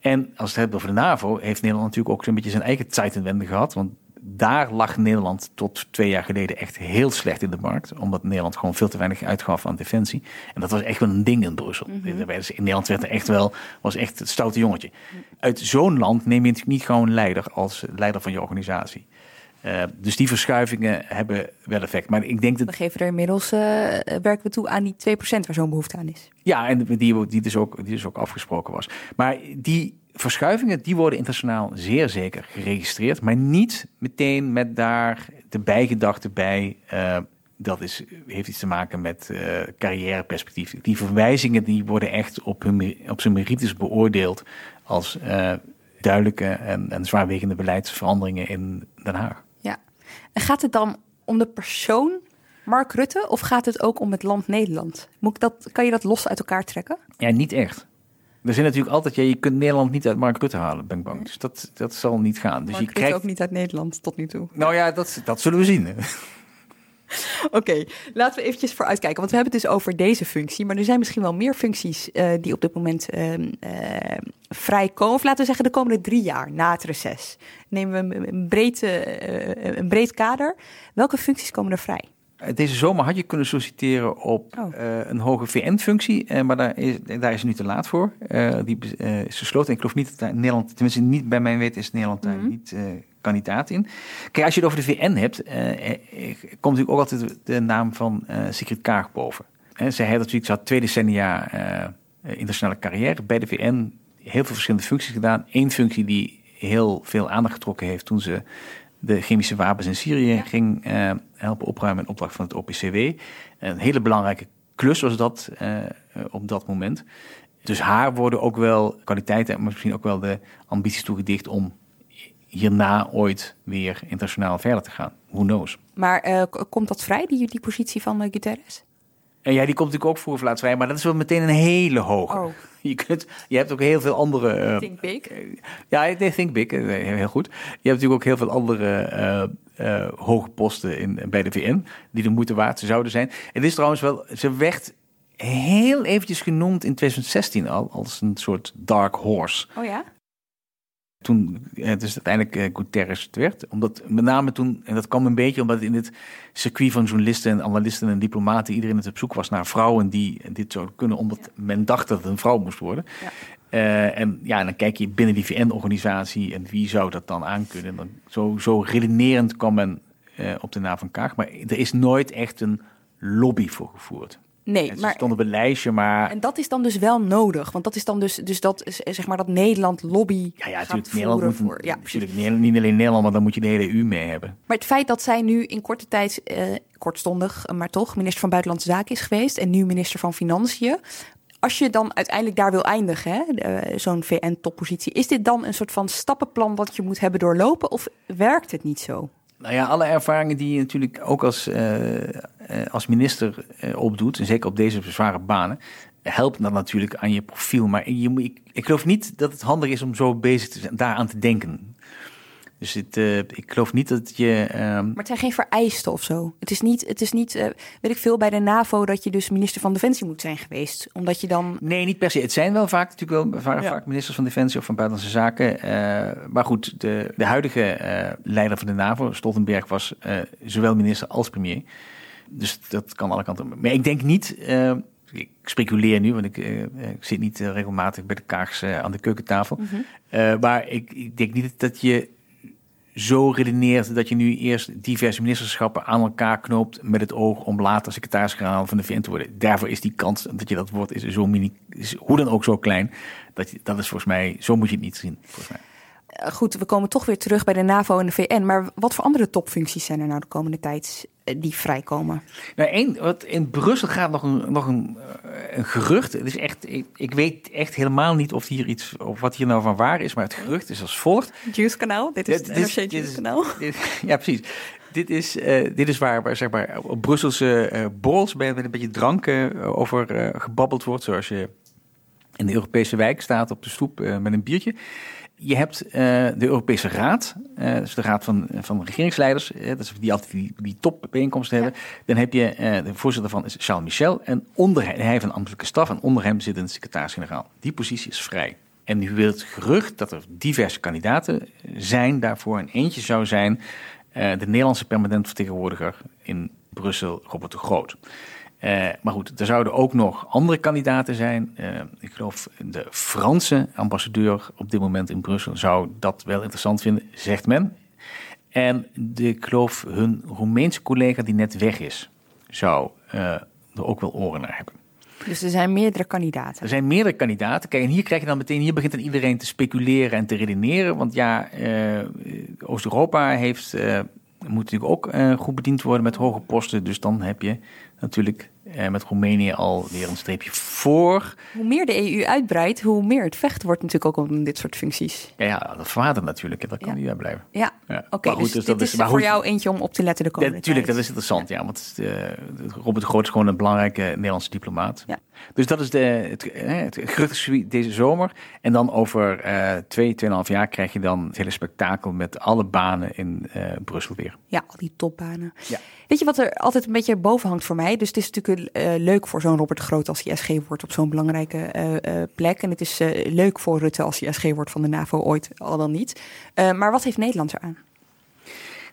En als het hebben over de NAVO, heeft Nederland natuurlijk ook zo'n beetje zijn eigen Zeitenwende gehad. Want daar lag Nederland tot twee jaar geleden echt heel slecht in de markt. Omdat Nederland gewoon veel te weinig uitgaf aan defensie. En dat was echt wel een ding in Brussel. Werden ze- In Nederland werd er echt wel, was echt het stoute jongetje. Uit zo'n land neem je natuurlijk niet gewoon leider als leider van je organisatie. Eh, dus die verschuivingen hebben wel effect. Maar ik denk dat We geven er inmiddels, eh, werken we toe aan die 2% waar zo'n behoefte aan is. ja, en die, die, dus ook, die dus ook afgesproken was. Maar die verschuivingen, die worden internationaal zeer zeker geregistreerd. Maar niet meteen met daar de bijgedachte bij. eh, dat is, heeft iets te maken met eh, carrièreperspectief. Die verwijzingen die worden echt op, hun, op zijn merites beoordeeld als eh, duidelijke en, en zwaarwegende beleidsveranderingen in Den Haag. Ja. En gaat het dan om de persoon Mark Rutte of gaat het ook om het land Nederland? Moet ik dat, kan je dat los uit elkaar trekken? Ja, niet echt. Er zijn natuurlijk altijd, ja, je kunt Nederland niet uit Mark Rutte halen, ben ik bang. Dus dat, dat zal niet gaan. Dus Mark je Rutte krijgt ook niet uit Nederland tot nu toe. Nou ja, dat, dat zullen we zien. Oké, laten we eventjes vooruitkijken. Want we hebben het dus over deze functie. Maar er zijn misschien wel meer functies eh, die op dit moment ehm eh, vrijkomen. Of laten we zeggen de komende drie jaar na het reces. Nemen we een, een, breed, eh, een breed kader. Welke functies komen er vrij? Deze zomer had je kunnen solliciteren op Oh. eh, een hoge VN-functie, eh, maar daar is, daar is het nu te laat voor. Eh, die is gesloten. En ik geloof niet dat daar Nederland, tenminste niet bij mijn weten, is Nederland daar Mhm. niet kandidaat in. Kijk, als je het over de VN hebt, komt natuurlijk ook altijd de naam van Sigrid Kaag boven. Zij heeft natuurlijk, ze had twee decennia internationale carrière bij de VN, heel veel verschillende functies gedaan. Eén functie die heel veel aandacht getrokken heeft toen ze de chemische wapens in Syrië ging eh, helpen opruimen in opdracht van het OPCW. Een hele belangrijke klus was dat eh, op dat moment. Dus haar worden ook wel kwaliteiten en misschien ook wel de ambities toegedicht om hierna ooit weer internationaal verder te gaan. Who knows? Maar eh, komt dat vrij, die, die positie van Guterres? En ja, die komt natuurlijk ook voor of laat vrij, maar dat is wel meteen een hele hoge. Oh. Je, kunt, je hebt ook heel veel andere... eh, Think big. Ja, nee, think big, eh, heel goed. Je hebt natuurlijk ook heel veel andere eh, eh, hoge posten in, bij de VN die de moeite waard zouden zijn. Het is trouwens wel, ze werd heel eventjes genoemd in 2016 al als een soort dark horse. Oh ja? Toen het dus uiteindelijk uh, Guterres het werd. Omdat met name toen, en dat kwam een beetje omdat in het circuit van journalisten en analisten en diplomaten iedereen het op zoek was naar vrouwen die dit zouden kunnen, omdat men dacht dat het een vrouw moest worden. Ja. Uh, en ja, dan kijk je binnen die VN-organisatie en wie zou dat dan aankunnen. Dan zo, zo redenerend kwam men uh, op de naam van Kaag. Maar er is nooit echt een lobby voor gevoerd. Nee, maar stond op een lijstje, maar. En dat is dan dus wel nodig, want dat is dan dus, dus dat zeg maar dat Nederland lobby. Ja, ja, natuurlijk. Nederland moet, voor, ja, natuurlijk niet alleen Nederland, maar dan moet je de hele EU mee hebben. Maar het feit dat zij nu in korte tijd, eh, kortstondig, maar toch, minister van Buitenlandse Zaken is geweest en nu minister van Financiën. Als je dan uiteindelijk daar wil eindigen, uh, zo'n VN-toppositie, is dit dan een soort van stappenplan wat je moet hebben doorlopen of werkt het niet zo? Nou ja, alle ervaringen die je natuurlijk ook als, uh, als minister uh, opdoet, en zeker op deze zware banen, helpt dat natuurlijk aan je profiel. Maar je, ik, ik geloof niet dat het handig is om zo bezig te zijn, daaraan te denken. Dus het, uh, ik geloof niet dat je. Uh... Maar het zijn geen vereisten of zo. Het is niet, het is niet uh, weet ik veel, bij de NAVO dat je dus minister van Defensie moet zijn geweest. Omdat je dan. Nee, niet per se. Het zijn wel vaak natuurlijk wel vaak, ja. vaak ministers van Defensie of van Buitenlandse Zaken. Uh, maar goed, de, de huidige leider van de NAVO, Stoltenberg, was zowel minister als premier. Dus dat kan alle kanten. Maar ik denk niet. ik speculeer nu, want ik, ik zit niet regelmatig bij de Kaags aan de keukentafel. Mm -hmm. maar ik, ik denk niet dat je zo redeneert dat je nu eerst diverse ministerschappen aan elkaar knoopt met het oog om later secretaris-generaal van de VN te worden. Daarvoor is die kans dat je dat wordt, is zo mini, hoe dan ook zo klein. Dat, je, dat is volgens mij, zo moet je het niet zien, volgens mij. Uh, goed, we komen toch weer terug bij de NAVO en de VN. Maar wat voor andere topfuncties zijn er nou de komende tijd die vrijkomen? Nou, één, wat in Brussel gaat nog een, nog een, een gerucht. Het is echt, ik, ik, weet echt helemaal niet of hier iets, of wat hier nou van waar is, maar het gerucht is als volgt. Juice kanaal, dit is het NRC Juice kanaal. ja, precies. Dit is, uh, dit is waar, waar zeg maar, op Brusselse uh, borrels met een beetje drank uh, over gebabbeld wordt. Zoals je in de Europese wijk staat op de stoep met een biertje je hebt uh, de Europese Raad, uh, dus de Raad van, van regeringsleiders, uh, dat is die altijd die, die topbijeenkomsten hebben. Dan heb je de voorzitter van is Charles Michel en onder hij heeft een ambtelijke staf en onder hem zit een secretaris-generaal. Die positie is vrij. En nu wil het gerucht dat er diverse kandidaten zijn daarvoor. En eentje zou zijn de Nederlandse permanent vertegenwoordiger in Brussel, Robert de Groot. Uh, maar goed, er zouden ook nog andere kandidaten zijn. Uh, ik geloof de Franse ambassadeur op dit moment in Brussel zou dat wel interessant vinden, zegt men. En de, ik geloof hun Roemeense collega die net weg is, zou uh, er ook wel oren naar hebben. Dus er zijn meerdere kandidaten. Er zijn meerdere kandidaten. Kijk, en hier krijg je dan meteen, hier begint dan iedereen te speculeren en te redeneren. Want ja, Oost-Europa heeft moet natuurlijk ook uh, goed bediend worden met hoge posten. Dus dan heb je natuurlijk uh, met Roemenië alweer een streepje voor. Hoe meer de EU uitbreidt, hoe meer het vechten wordt natuurlijk ook om dit soort functies. Ja, ja dat verwatert natuurlijk. Dat kan ja. niet uitblijven. Ja, ja. oké. Okay, dus, dus dat is, voor jou eentje om op te letten de komende Natuurlijk, dat is interessant. Ja, want uh, Robert de Groot is gewoon een belangrijke Nederlandse diplomaat. Ja. Dus dat is de, het, het gerucht deze zomer. En dan over uh, twee, tweeënhalf jaar krijg je dan het hele spektakel met alle banen in uh, Brussel weer. Ja, al die topbanen. Ja. Weet je wat er altijd een beetje boven hangt voor mij? Dus het is natuurlijk uh, leuk voor zo'n Robert Groot als hij SG wordt op zo'n belangrijke plek. En het is leuk voor Rutte als hij SG wordt van de NAVO ooit, al dan niet. maar wat heeft Nederland eraan?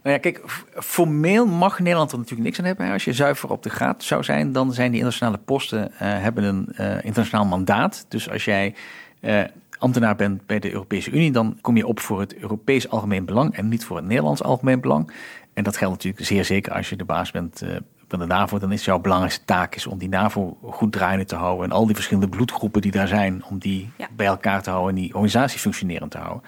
Nou ja, kijk, formeel mag Nederland er natuurlijk niks aan hebben. Als je zuiver op de graad zou zijn, dan zijn die internationale posten hebben een internationaal mandaat. Dus als jij ambtenaar bent bij de Europese Unie, dan kom je op voor het Europees algemeen belang en niet voor het Nederlands algemeen belang. En dat geldt natuurlijk zeer zeker als je de baas bent van de NAVO. Dan is jouw belangrijkste taak is om die NAVO goed draaiende te houden. En al die verschillende bloedgroepen die daar zijn, om die ja. bij elkaar te houden en die organisatie functionerend te houden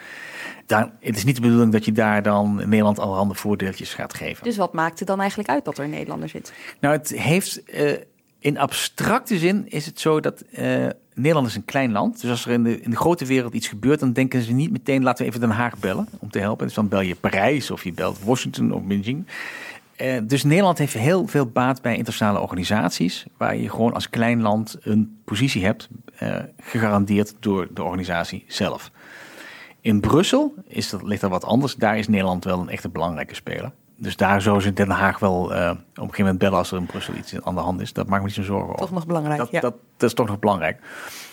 daar, het is niet de bedoeling dat je daar dan Nederland allerhande voordeeltjes gaat geven. Dus wat maakt het dan eigenlijk uit dat er een Nederlander zit? Nou, het heeft uh, in abstracte zin is het zo dat uh, Nederland is een klein land. Dus als er in de, in de grote wereld iets gebeurt, dan denken ze niet meteen laten we even Den Haag bellen om te helpen. Dus dan bel je Parijs of je belt Washington of Beijing. Uh, dus Nederland heeft heel veel baat bij internationale organisaties, waar je gewoon als klein land een positie hebt, uh, gegarandeerd door de organisatie zelf. In Brussel is dat, ligt dat wat anders. Daar is Nederland wel een echte belangrijke speler. Dus daar zou ze in Den Haag wel eh, op een gegeven moment bellen als er in Brussel iets aan de hand is. Dat maakt me niet zo zorgen over. Toch nog belangrijk, dat, ja. dat, dat is toch nog belangrijk.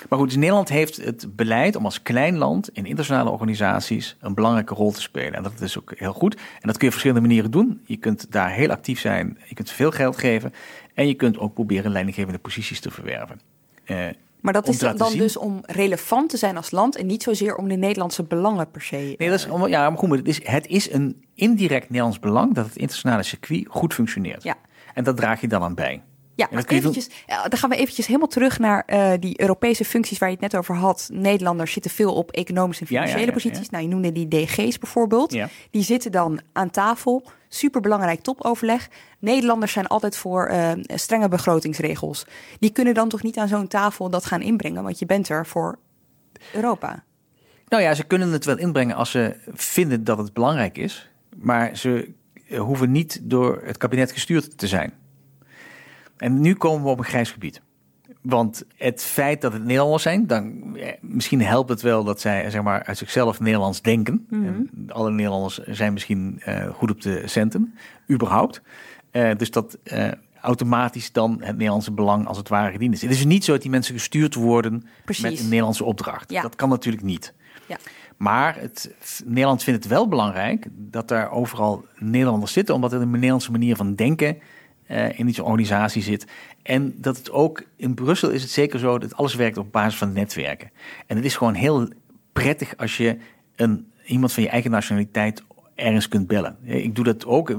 Maar goed, dus Nederland heeft het beleid om als klein land in internationale organisaties een belangrijke rol te spelen. En dat is ook heel goed. En dat kun je op verschillende manieren doen. Je kunt daar heel actief zijn, je kunt veel geld geven en je kunt ook proberen leidinggevende posities te verwerven. Eh, Maar dat om is dan zien- dus om relevant te zijn als land en niet zozeer om de Nederlandse belangen per se. Nee, dat is, om- ja, maar goed, maar het is, het is een indirect Nederlands belang dat het internationale circuit goed functioneert. Ja. En dat draag je dan aan bij. Ja, maar eventjes, dan gaan we eventjes helemaal terug naar eh, die Europese functies waar je het net over had. Nederlanders zitten veel op economische en ja, financiële ja, ja. posities. Nou, je noemde die DG's bijvoorbeeld. Die zitten dan aan tafel. Superbelangrijk topoverleg. Nederlanders zijn altijd voor eh, strenge begrotingsregels. Die kunnen dan toch niet aan zo'n tafel dat gaan inbrengen, want je bent er voor Europa. Nou ja, ze kunnen het wel inbrengen als ze vinden dat het belangrijk is. Maar ze eh, hoeven niet door het kabinet gestuurd te zijn. En nu komen we op een grijs gebied. Want het feit dat het Nederlanders zijn, dan eh, misschien helpt het wel dat zij zeg maar, uit zichzelf Nederlands denken. Mhm. En alle Nederlanders zijn misschien eh, goed op de centen, überhaupt. Eh, dus dat automatisch dan het Nederlandse belang als het ware gediend is. Het is dus niet zo dat die mensen gestuurd worden Precies. met een Nederlandse opdracht. Ja. Dat kan natuurlijk niet. Ja. Maar het, Nederland vindt het wel belangrijk dat daar overal Nederlanders zitten, omdat er een Nederlandse manier van denken eh, in die organisatie zit. En dat het ook in Brussel is het zeker zo dat alles werkt op basis van netwerken. En het is gewoon heel prettig als je een, iemand van je eigen nationaliteit ergens kunt bellen. Ik doe dat ook.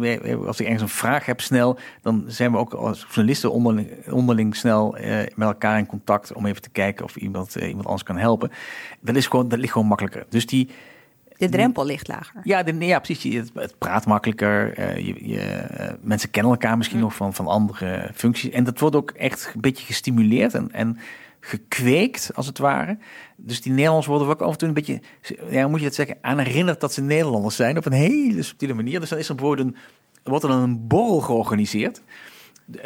Als ik ergens een vraag heb snel, dan zijn we ook als journalisten onderling, onderling snel eh, met elkaar in contact om even te kijken of iemand, eh, iemand anders kan helpen. Dat, is gewoon, dat ligt gewoon makkelijker. Dus die, De drempel ligt lager. ja, de, ja precies. Je- Het, het praat makkelijker. eh, je, je, eh, mensen kennen elkaar misschien nog van, van andere functies. En dat wordt ook echt een beetje gestimuleerd en, en gekweekt, als het ware. Dus die Nederlanders worden ook af en toe een beetje, ja, moet je dat zeggen, aan herinnerd dat ze Nederlanders zijn op een hele subtiele manier. Dus dan is er bijvoorbeeld een, wordt er dan een borrel georganiseerd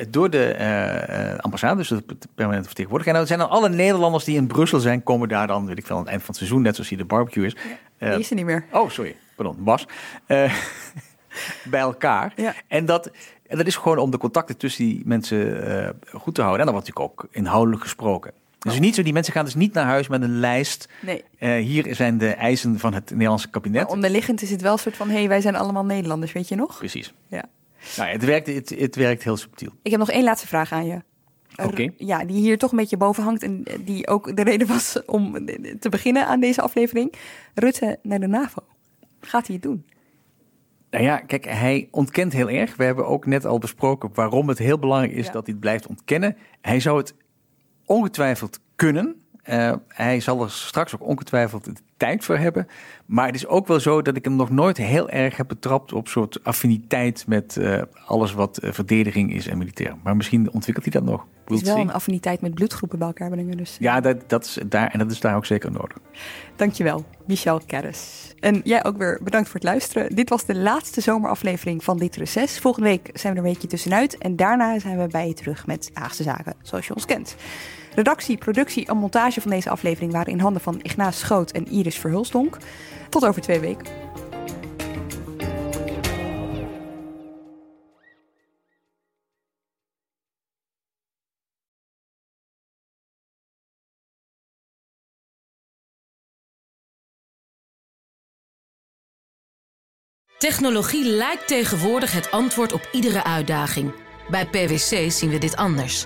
door de eh, eh, ambassade, dus de permanente vertegenwoordiger. En dan zijn dan alle Nederlanders die in Brussel zijn, komen daar dan, weet ik veel, aan het eind van het seizoen, net zoals hier de barbecue is. Eh, Die is er niet meer. Oh, sorry. Pardon, Bas. Eh, bij elkaar. En, dat, en dat is gewoon om de contacten tussen die mensen eh, goed te houden. En dan wordt natuurlijk ook inhoudelijk gesproken. Dus niet zo, die mensen gaan dus niet naar huis met een lijst. Nee. Eh, hier zijn de eisen van het Nederlandse kabinet. Onderliggend is het wel een soort van, hé, hey, wij zijn allemaal Nederlanders, weet je nog? Precies. Ja. Nou, het, werkt, het, het werkt heel subtiel. Ik heb nog één laatste vraag aan je. Oké. Ja, die hier toch een beetje boven hangt en die ook de reden was om te beginnen aan deze aflevering. Rutte naar de NAVO. Gaat hij het doen? Nou ja, kijk, hij ontkent heel erg. We hebben ook net al besproken waarom het heel belangrijk is Ja. dat hij het blijft ontkennen. Hij zou het ongetwijfeld kunnen. Eh, hij zal er straks ook ongetwijfeld de tijd voor hebben. Maar het is ook wel zo dat ik hem nog nooit heel erg heb betrapt op soort affiniteit met eh, alles wat eh, verdediging is en militair. Maar misschien ontwikkelt hij dat nog. Het is wel een affiniteit met bloedgroepen bij elkaar brengen. Dus Ja, dat, dat is daar, en dat is daar ook zeker nodig. dankjewel, Michel Kerris. En jij ook weer bedankt voor het luisteren. Dit was de laatste zomeraflevering van dit reces. Volgende week zijn we er een weekje tussenuit. En daarna zijn we bij je terug met Haagse Zaken, zoals je ons kent. Redactie, productie en montage van deze aflevering waren in handen van Ignaas Schoot en Iris Verhulstonk. Tot over twee weken. Technologie lijkt tegenwoordig het antwoord op iedere uitdaging. Bij PwC zien we dit anders.